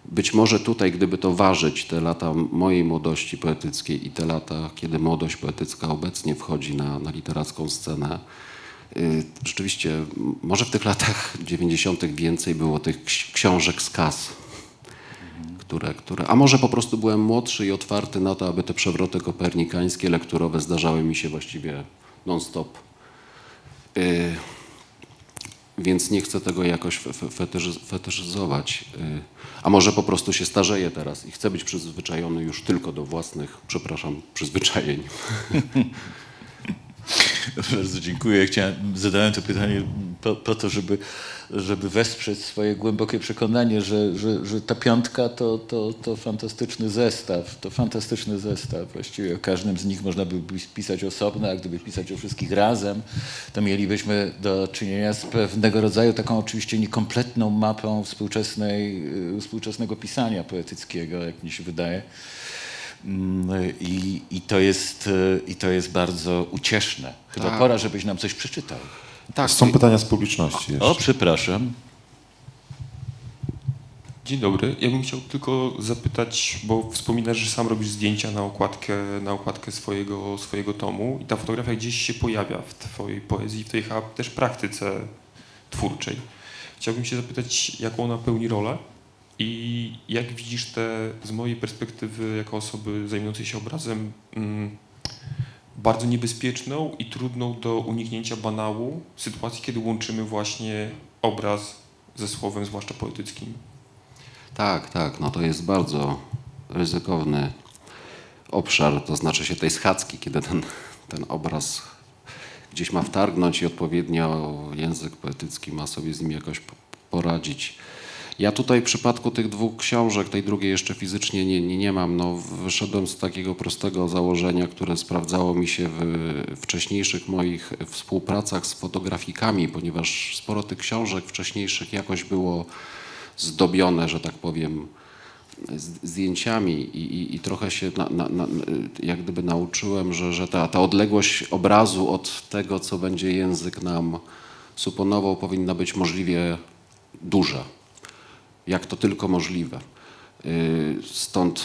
być może tutaj, gdyby to ważyć, te lata mojej młodości poetyckiej i te lata, kiedy młodość poetycka obecnie wchodzi na, na literacką scenę, Y, Rzeczywiście, m- może w tych latach 90. więcej było tych ksi- książek z kas, które, które, a może po prostu byłem młodszy i otwarty na to, aby te przewroty kopernikańskie, lekturowe zdarzały mi się właściwie non-stop. Y, Więc nie chcę tego jakoś fe- fe- fetyszy- fetyszyzować. Y, A może po prostu się starzeję teraz i chcę być przyzwyczajony już tylko do własnych, przepraszam, przyzwyczajeń. Bardzo dziękuję. Chciałem, zadałem to pytanie po, po to, żeby, żeby wesprzeć swoje głębokie przekonanie, że, że, że ta piątka to, to, to fantastyczny zestaw. To fantastyczny zestaw. Właściwie o każdym z nich można by pisać osobno, a gdyby pisać o wszystkich razem, to mielibyśmy do czynienia z pewnego rodzaju taką oczywiście niekompletną mapą współczesnej, y, współczesnego pisania poetyckiego, jak mi się wydaje. Mm, I, i, to jest, y, I to jest bardzo ucieszne. Chyba Tak. pora, żebyś nam coś przeczytał. Tak, Są pytania z publiczności jeszcze. O, przepraszam. Dzień dobry. Ja bym chciał tylko zapytać, bo wspominasz, że sam robisz zdjęcia na okładkę, na okładkę swojego, swojego tomu i ta fotografia gdzieś się pojawia w twojej poezji, w twojej też praktyce twórczej. Chciałbym się zapytać, jaką ona pełni rolę i jak widzisz te, z mojej perspektywy, jako osoby zajmującej się obrazem, mm, bardzo niebezpieczną i trudną do uniknięcia banału sytuacji, kiedy łączymy właśnie obraz ze słowem, zwłaszcza poetyckim. Tak, tak, no to jest bardzo ryzykowny obszar, to znaczy się tej schadzki, kiedy ten, ten obraz gdzieś ma wtargnąć i odpowiednio język poetycki ma sobie z nim jakoś po- poradzić. Ja tutaj w przypadku tych dwóch książek, tej drugiej jeszcze fizycznie nie, nie, nie mam, no wyszedłem z takiego prostego założenia, które sprawdzało mi się w wcześniejszych moich współpracach z fotografikami, ponieważ sporo tych książek wcześniejszych jakoś było zdobione, że tak powiem, zdjęciami i, i, i trochę się na, na, na, jak gdyby nauczyłem, że, że ta, ta odległość obrazu od tego, co będzie język nam suponował, powinna być możliwie duża. Jak to tylko możliwe. Y, Stąd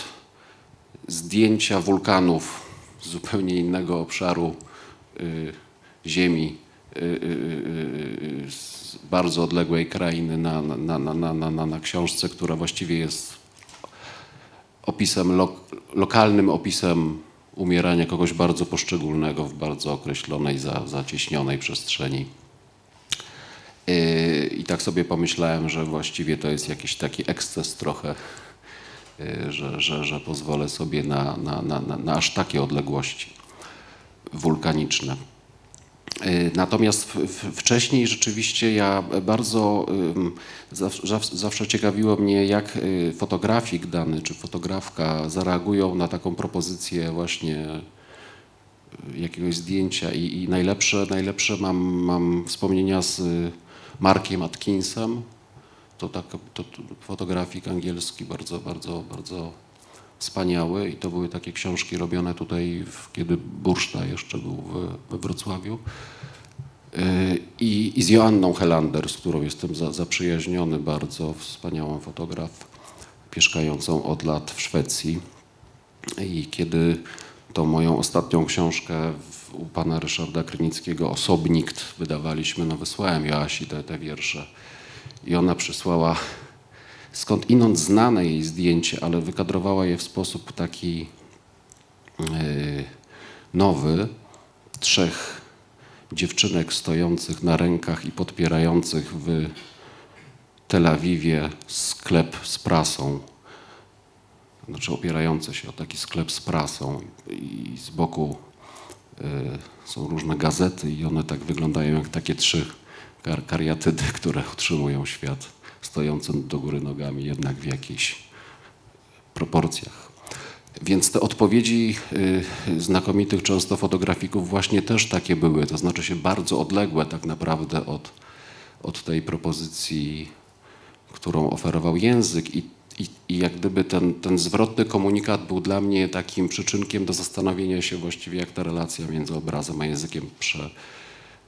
zdjęcia wulkanów z zupełnie innego obszaru y, Ziemi, y, z bardzo odległej krainy na, na, na, na, na, na, książce, która właściwie jest opisem, lo, lokalnym opisem umierania kogoś bardzo poszczególnego w bardzo określonej, za, zacieśnionej przestrzeni. Yy, I tak sobie pomyślałem, że właściwie to jest jakiś taki eksces trochę, yy, że, że, że pozwolę sobie na, na, na, na, aż takie odległości wulkaniczne. Yy, Natomiast wcześniej rzeczywiście ja bardzo zawsze, ciekawiło mnie, jak y, fotografik dany czy fotografka zareagują na taką propozycję właśnie y, jakiegoś zdjęcia i, i najlepsze, najlepsze mam, mam wspomnienia z Markiem Atkinsem. To, tak, to, to fotografik angielski bardzo, bardzo, bardzo wspaniały i to były takie książki robione tutaj, kiedy Burszta jeszcze był we Wrocławiu. Yy, I, I z Joanną Helander, z którą jestem za, zaprzyjaźniony bardzo, wspaniałą fotograf, mieszkającą od lat w Szwecji. I kiedy tą moją ostatnią książkę w, u pana Ryszarda Krynickiego, Osobnikt, wydawaliśmy, no wysłałem Joasi te, te wiersze. I ona przysłała skąd inąd znane jej zdjęcie, ale wykadrowała je w sposób taki yy, nowy. Trzech dziewczynek stojących na rękach i podpierających w Tel Awiwie sklep z prasą, znaczy opierający się o taki sklep z prasą i z boku są różne gazety i one tak wyglądają jak takie trzy kar kariatydy, które utrzymują świat stojący do góry nogami jednak w jakichś proporcjach. Więc te odpowiedzi y, znakomitych często fotografików właśnie też takie były, to znaczy się bardzo odległe tak naprawdę od, od tej propozycji, którą oferował język i, i, i jak gdyby ten, ten zwrotny komunikat był dla mnie takim przyczynkiem do zastanowienia się właściwie jak ta relacja między obrazem a językiem prze,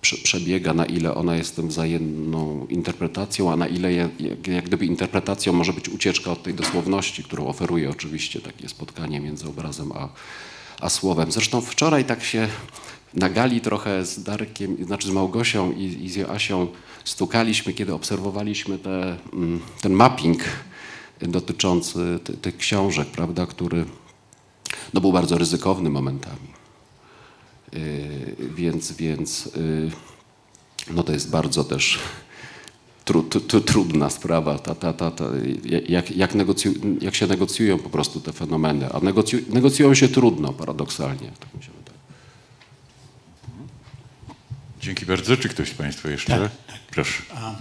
przebiega, na ile ona jest tym wzajemną interpretacją, a na ile jak, jak gdyby interpretacją może być ucieczka od tej dosłowności, którą oferuje oczywiście takie spotkanie między obrazem a, a słowem. Zresztą wczoraj tak się na gali trochę z Darkiem, znaczy z Małgosią i, i z Joasią stukaliśmy, kiedy obserwowaliśmy te, mm, ten mapping dotyczący tych książek, prawda, który no, był bardzo ryzykowny momentami. Y, więc, więc y, no to jest bardzo też tru, tru, trudna sprawa, ta, ta, ta, ta, jak, jak, negocju, jak się negocjują po prostu te fenomeny, a negocju, negocjują się trudno paradoksalnie. Tak mi się wydaje. Dzięki bardzo. Czy ktoś z Państwa jeszcze? Tak. Proszę. A,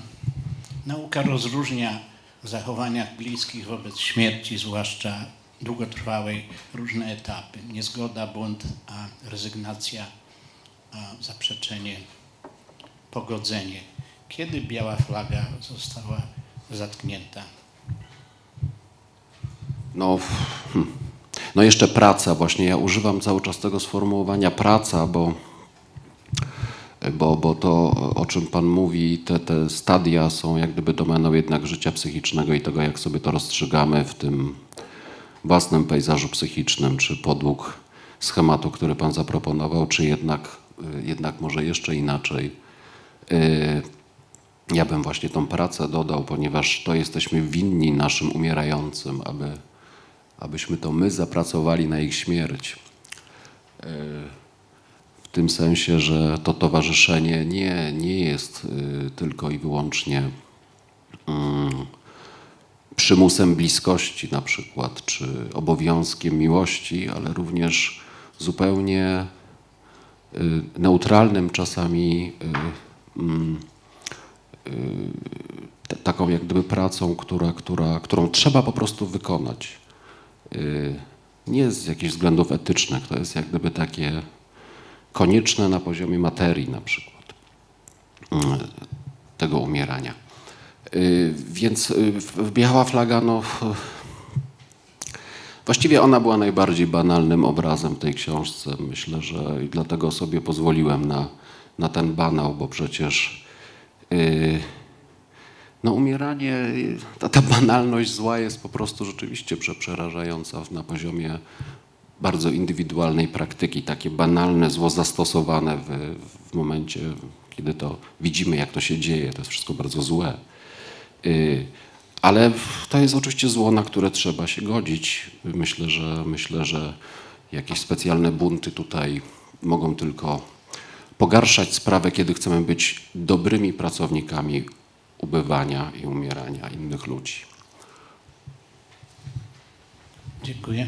nauka rozróżnia zachowaniach bliskich wobec śmierci, zwłaszcza długotrwałej różne etapy. Niezgoda, bunt, a rezygnacja, a zaprzeczenie, pogodzenie. Kiedy biała flaga została zatknięta? No, hmm. no jeszcze praca właśnie. Ja używam cały czas tego sformułowania praca, bo, bo, bo to, o czym Pan mówi, te, te stadia są jak gdyby domeną jednak życia psychicznego i tego, jak sobie to rozstrzygamy w tym własnym pejzażu psychicznym, czy podług schematu, który Pan zaproponował, czy jednak, y, jednak może jeszcze inaczej. Y, ja bym właśnie tą pracę dodał, ponieważ to jesteśmy winni naszym umierającym, aby, abyśmy to my zapracowali na ich śmierć. Y, tym sensie, że to towarzyszenie nie, nie jest tylko i wyłącznie mm, przymusem bliskości na przykład, czy obowiązkiem miłości, ale również zupełnie y, neutralnym czasami y, mm, y, taką jak gdyby pracą, która, która, którą trzeba po prostu wykonać. Nie z jakichś względów etycznych, to jest jak gdyby takie konieczne na poziomie materii na przykład tego umierania. Y, więc y, biała flaga, no właściwie ona była najbardziej banalnym obrazem tej książce. Myślę, że dlatego sobie pozwoliłem na, na ten banał, bo przecież yy, no umieranie, ta, ta banalność zła jest po prostu rzeczywiście przerażająca na poziomie bardzo indywidualnej praktyki. Takie banalne zło zastosowane w, w momencie, kiedy to widzimy, jak to się dzieje, to jest wszystko bardzo złe. Y, ale to jest oczywiście zło, na które trzeba się godzić. Myślę, że myślę, że jakieś specjalne bunty tutaj mogą tylko pogarszać sprawę, kiedy chcemy być dobrymi pracownikami ubywania i umierania innych ludzi. Dziękuję.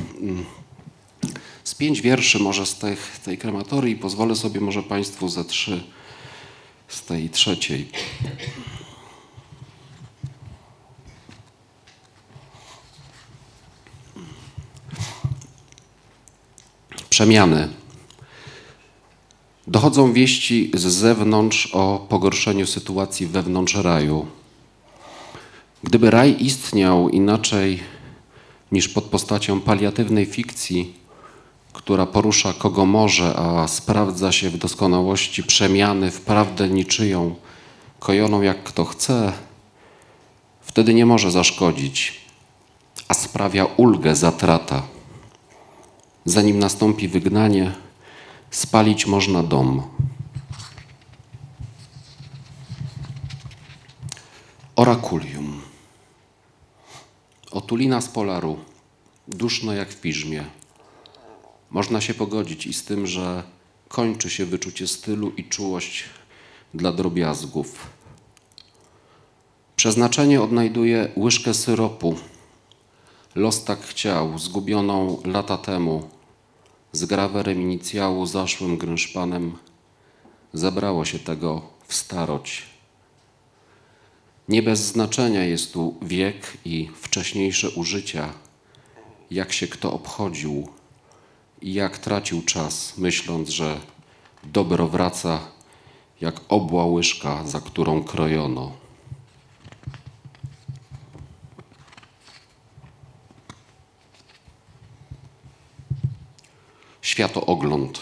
pięć wierszy może z tych, tej krematorii. Pozwolę sobie może Państwu ze trzy z tej trzeciej. Przemiany. Dochodzą wieści z zewnątrz o pogorszeniu sytuacji wewnątrz raju. Gdyby raj istniał inaczej niż pod postacią paliatywnej fikcji, która porusza kogo może, a sprawdza się w doskonałości przemiany w prawdę niczyją, kojoną jak kto chce, Wtedy nie może zaszkodzić, a sprawia ulgę zatrata. Zanim nastąpi wygnanie, spalić można dom. Orakulium. Otulina z polaru, duszno jak w piżmie. Można się pogodzić i z tym, że kończy się wyczucie stylu i czułość dla drobiazgów. Przeznaczenie odnajduje łyżkę syropu. Los tak chciał, zgubioną lata temu, z grawerem inicjału zaszłym grynszpanem, zabrało się tego w starość. Nie bez znaczenia jest tu wiek i wcześniejsze użycia, jak się kto obchodził i jak tracił czas, myśląc, że dobro wraca jak obła łyżka, za którą krojono. Światoogląd.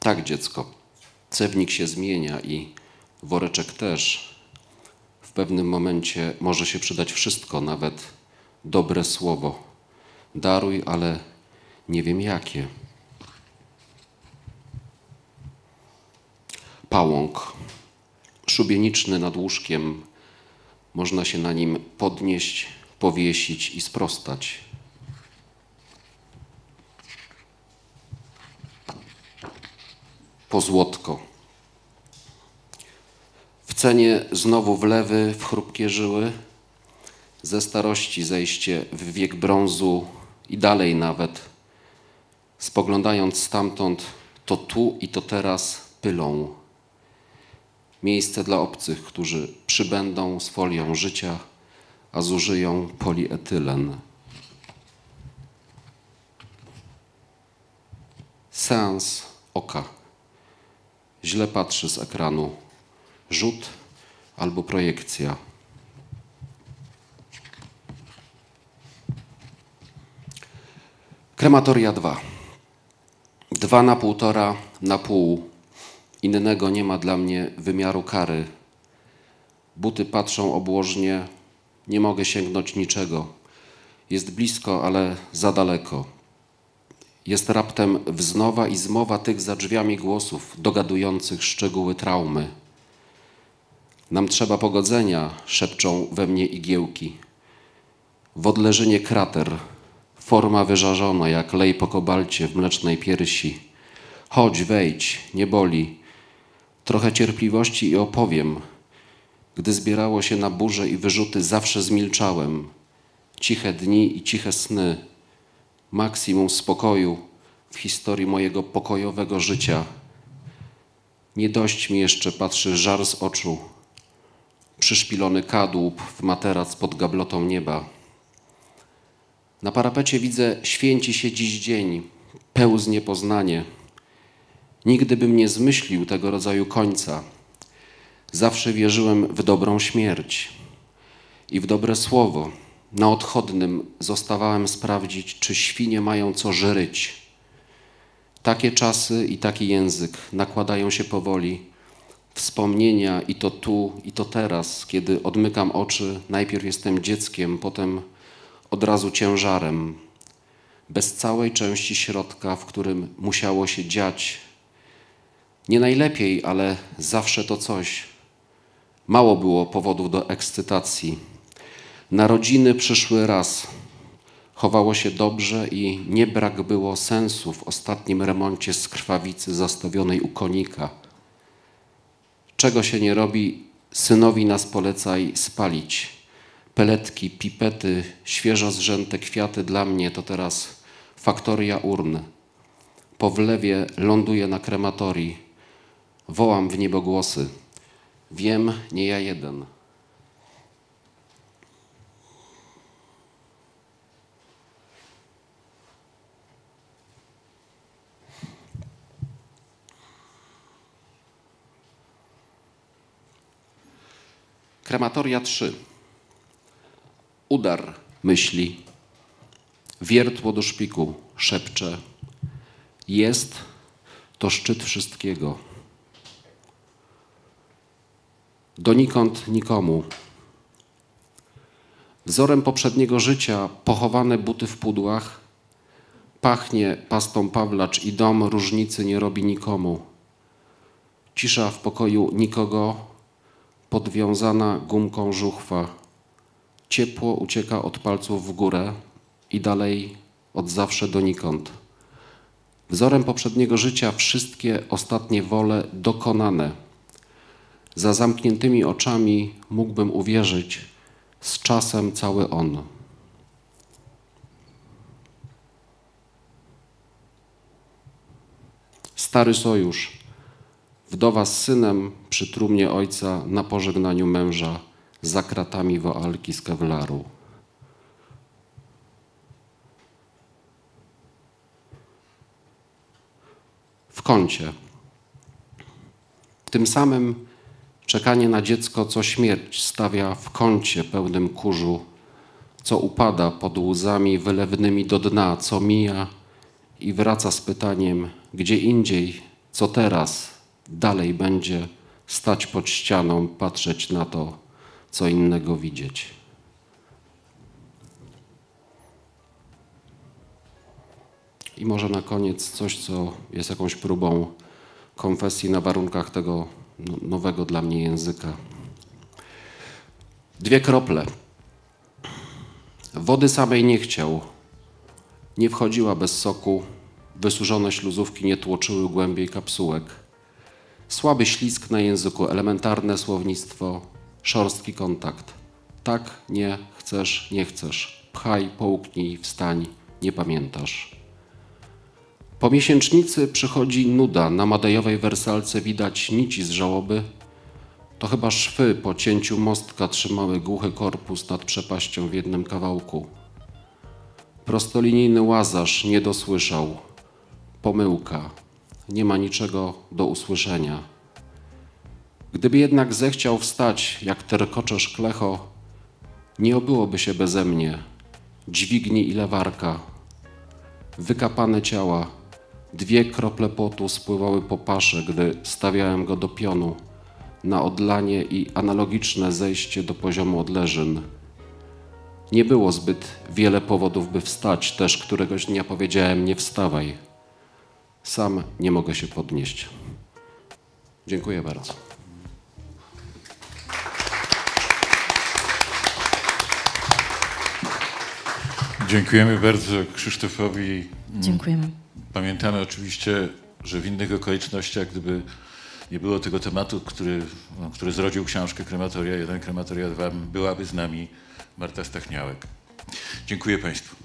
Tak, dziecko. Cewnik się zmienia i woreczek też. Pewnym momencie może się przydać wszystko, nawet dobre słowo. Daruj, ale nie wiem jakie. Pałąk. Szubieniczny nad łóżkiem. Można się na nim podnieść, powiesić i sprostać. Pozłotko. W cenie znowu wlewy w chrupkie żyły, ze starości zejście w wiek brązu i dalej nawet, spoglądając stamtąd, to tu i to teraz pylą. Miejsce dla obcych, którzy przybędą z folią życia, a zużyją polietylen. Seans oka. Źle patrzy z ekranu. Rzut albo projekcja. Krematoria 2. Dwa na półtora na pół. Innego nie ma dla mnie wymiaru kary. Buty patrzą obłożnie. Nie mogę sięgnąć niczego. Jest blisko, ale za daleko. Jest raptem wznowa i zmowa tych za drzwiami głosów, dogadujących szczegóły traumy. Nam trzeba pogodzenia, szepczą we mnie igiełki. W odleżynie krater, forma wyżarzona jak lej po kobalcie w mlecznej piersi. Chodź, wejdź, nie boli. Trochę cierpliwości i opowiem. Gdy zbierało się na burze i wyrzuty, zawsze zmilczałem. Ciche dni i ciche sny. Maksimum spokoju w historii mojego pokojowego życia. Nie dość mi jeszcze patrzy żar z oczu przyszpilony kadłub w materac pod gablotą nieba. Na parapecie widzę, święci się dziś dzień, pełznie poznanie. Nigdy bym nie zmyślił tego rodzaju końca. Zawsze wierzyłem w dobrą śmierć i w dobre słowo. Na odchodnym zostawałem sprawdzić, czy świnie mają co żryć. Takie czasy i taki język nakładają się powoli wspomnienia i to tu, i to teraz, kiedy odmykam oczy, najpierw jestem dzieckiem, potem od razu ciężarem, bez całej części środka, w którym musiało się dziać. Nie najlepiej, ale zawsze to coś. Mało było powodów do ekscytacji. Narodziny przyszły raz. Chowało się dobrze i nie brak było sensu w ostatnim remoncie z krwawicy zastawionej u konika Czego się nie robi, synowi nas polecaj spalić. Peletki, pipety, świeżo zrzęte kwiaty dla mnie to teraz faktoria urn. Po wlewie ląduję na krematorii. Wołam w niebogłosy. Wiem, nie ja jeden. Krematoria 3. Udar myśli. Wiertło do szpiku szepcze. Jest to szczyt wszystkiego. Donikąd nikomu. Wzorem poprzedniego życia pochowane buty w pudłach, pachnie pastą Pawlacz i dom różnicy nie robi nikomu. Cisza w pokoju nikogo, podwiązana gumką żuchwa. Ciepło ucieka od palców w górę i dalej od zawsze donikąd. Wzorem poprzedniego życia wszystkie ostatnie wole dokonane. Za zamkniętymi oczami mógłbym uwierzyć, z czasem cały on. Stary sojusz. Wdowa z synem przy trumnie ojca na pożegnaniu męża za kratami woalki z kewlaru. W kącie. Tym samym czekanie na dziecko, co śmierć stawia w kącie pełnym kurzu, co upada pod łzami wylewnymi do dna, co mija i wraca z pytaniem, gdzie indziej, co teraz, dalej będzie stać pod ścianą, patrzeć na to, co innego widzieć. I może na koniec coś, co jest jakąś próbą konfesji na warunkach tego no- nowego dla mnie języka. Dwie krople. Wody samej nie chciał. Nie wchodziła bez soku. Wysuszone śluzówki nie tłoczyły głębiej kapsułek. Słaby ślisk na języku, elementarne słownictwo, szorstki kontakt. Tak, nie, chcesz, nie chcesz. Pchaj, połknij, wstań, nie pamiętasz. Po miesięcznicy przychodzi nuda. Na madejowej wersalce widać nici z żałoby. To chyba szwy po cięciu mostka trzymały głuchy korpus nad przepaścią w jednym kawałku. Prostolinijny łazarz nie dosłyszał. Pomyłka. Nie ma niczego do usłyszenia. Gdyby jednak zechciał wstać, jak terkocze szklecho, nie obyłoby się beze mnie. Dźwigni i lewarka, wykapane ciała. Dwie krople potu spływały po pasze, gdy stawiałem go do pionu na odlanie i analogiczne zejście do poziomu odleżyn. Nie było zbyt wiele powodów, by wstać, też któregoś dnia powiedziałem: Nie wstawaj. Sam nie mogę się podnieść. Dziękuję bardzo. Dziękujemy bardzo Krzysztofowi. Dziękujemy. Pamiętamy oczywiście, że w innych okolicznościach, gdyby nie było tego tematu, który, no, który zrodził książkę Krematoria 1, Krematoria 2, byłaby z nami Marta Stachniałek. Dziękuję Państwu.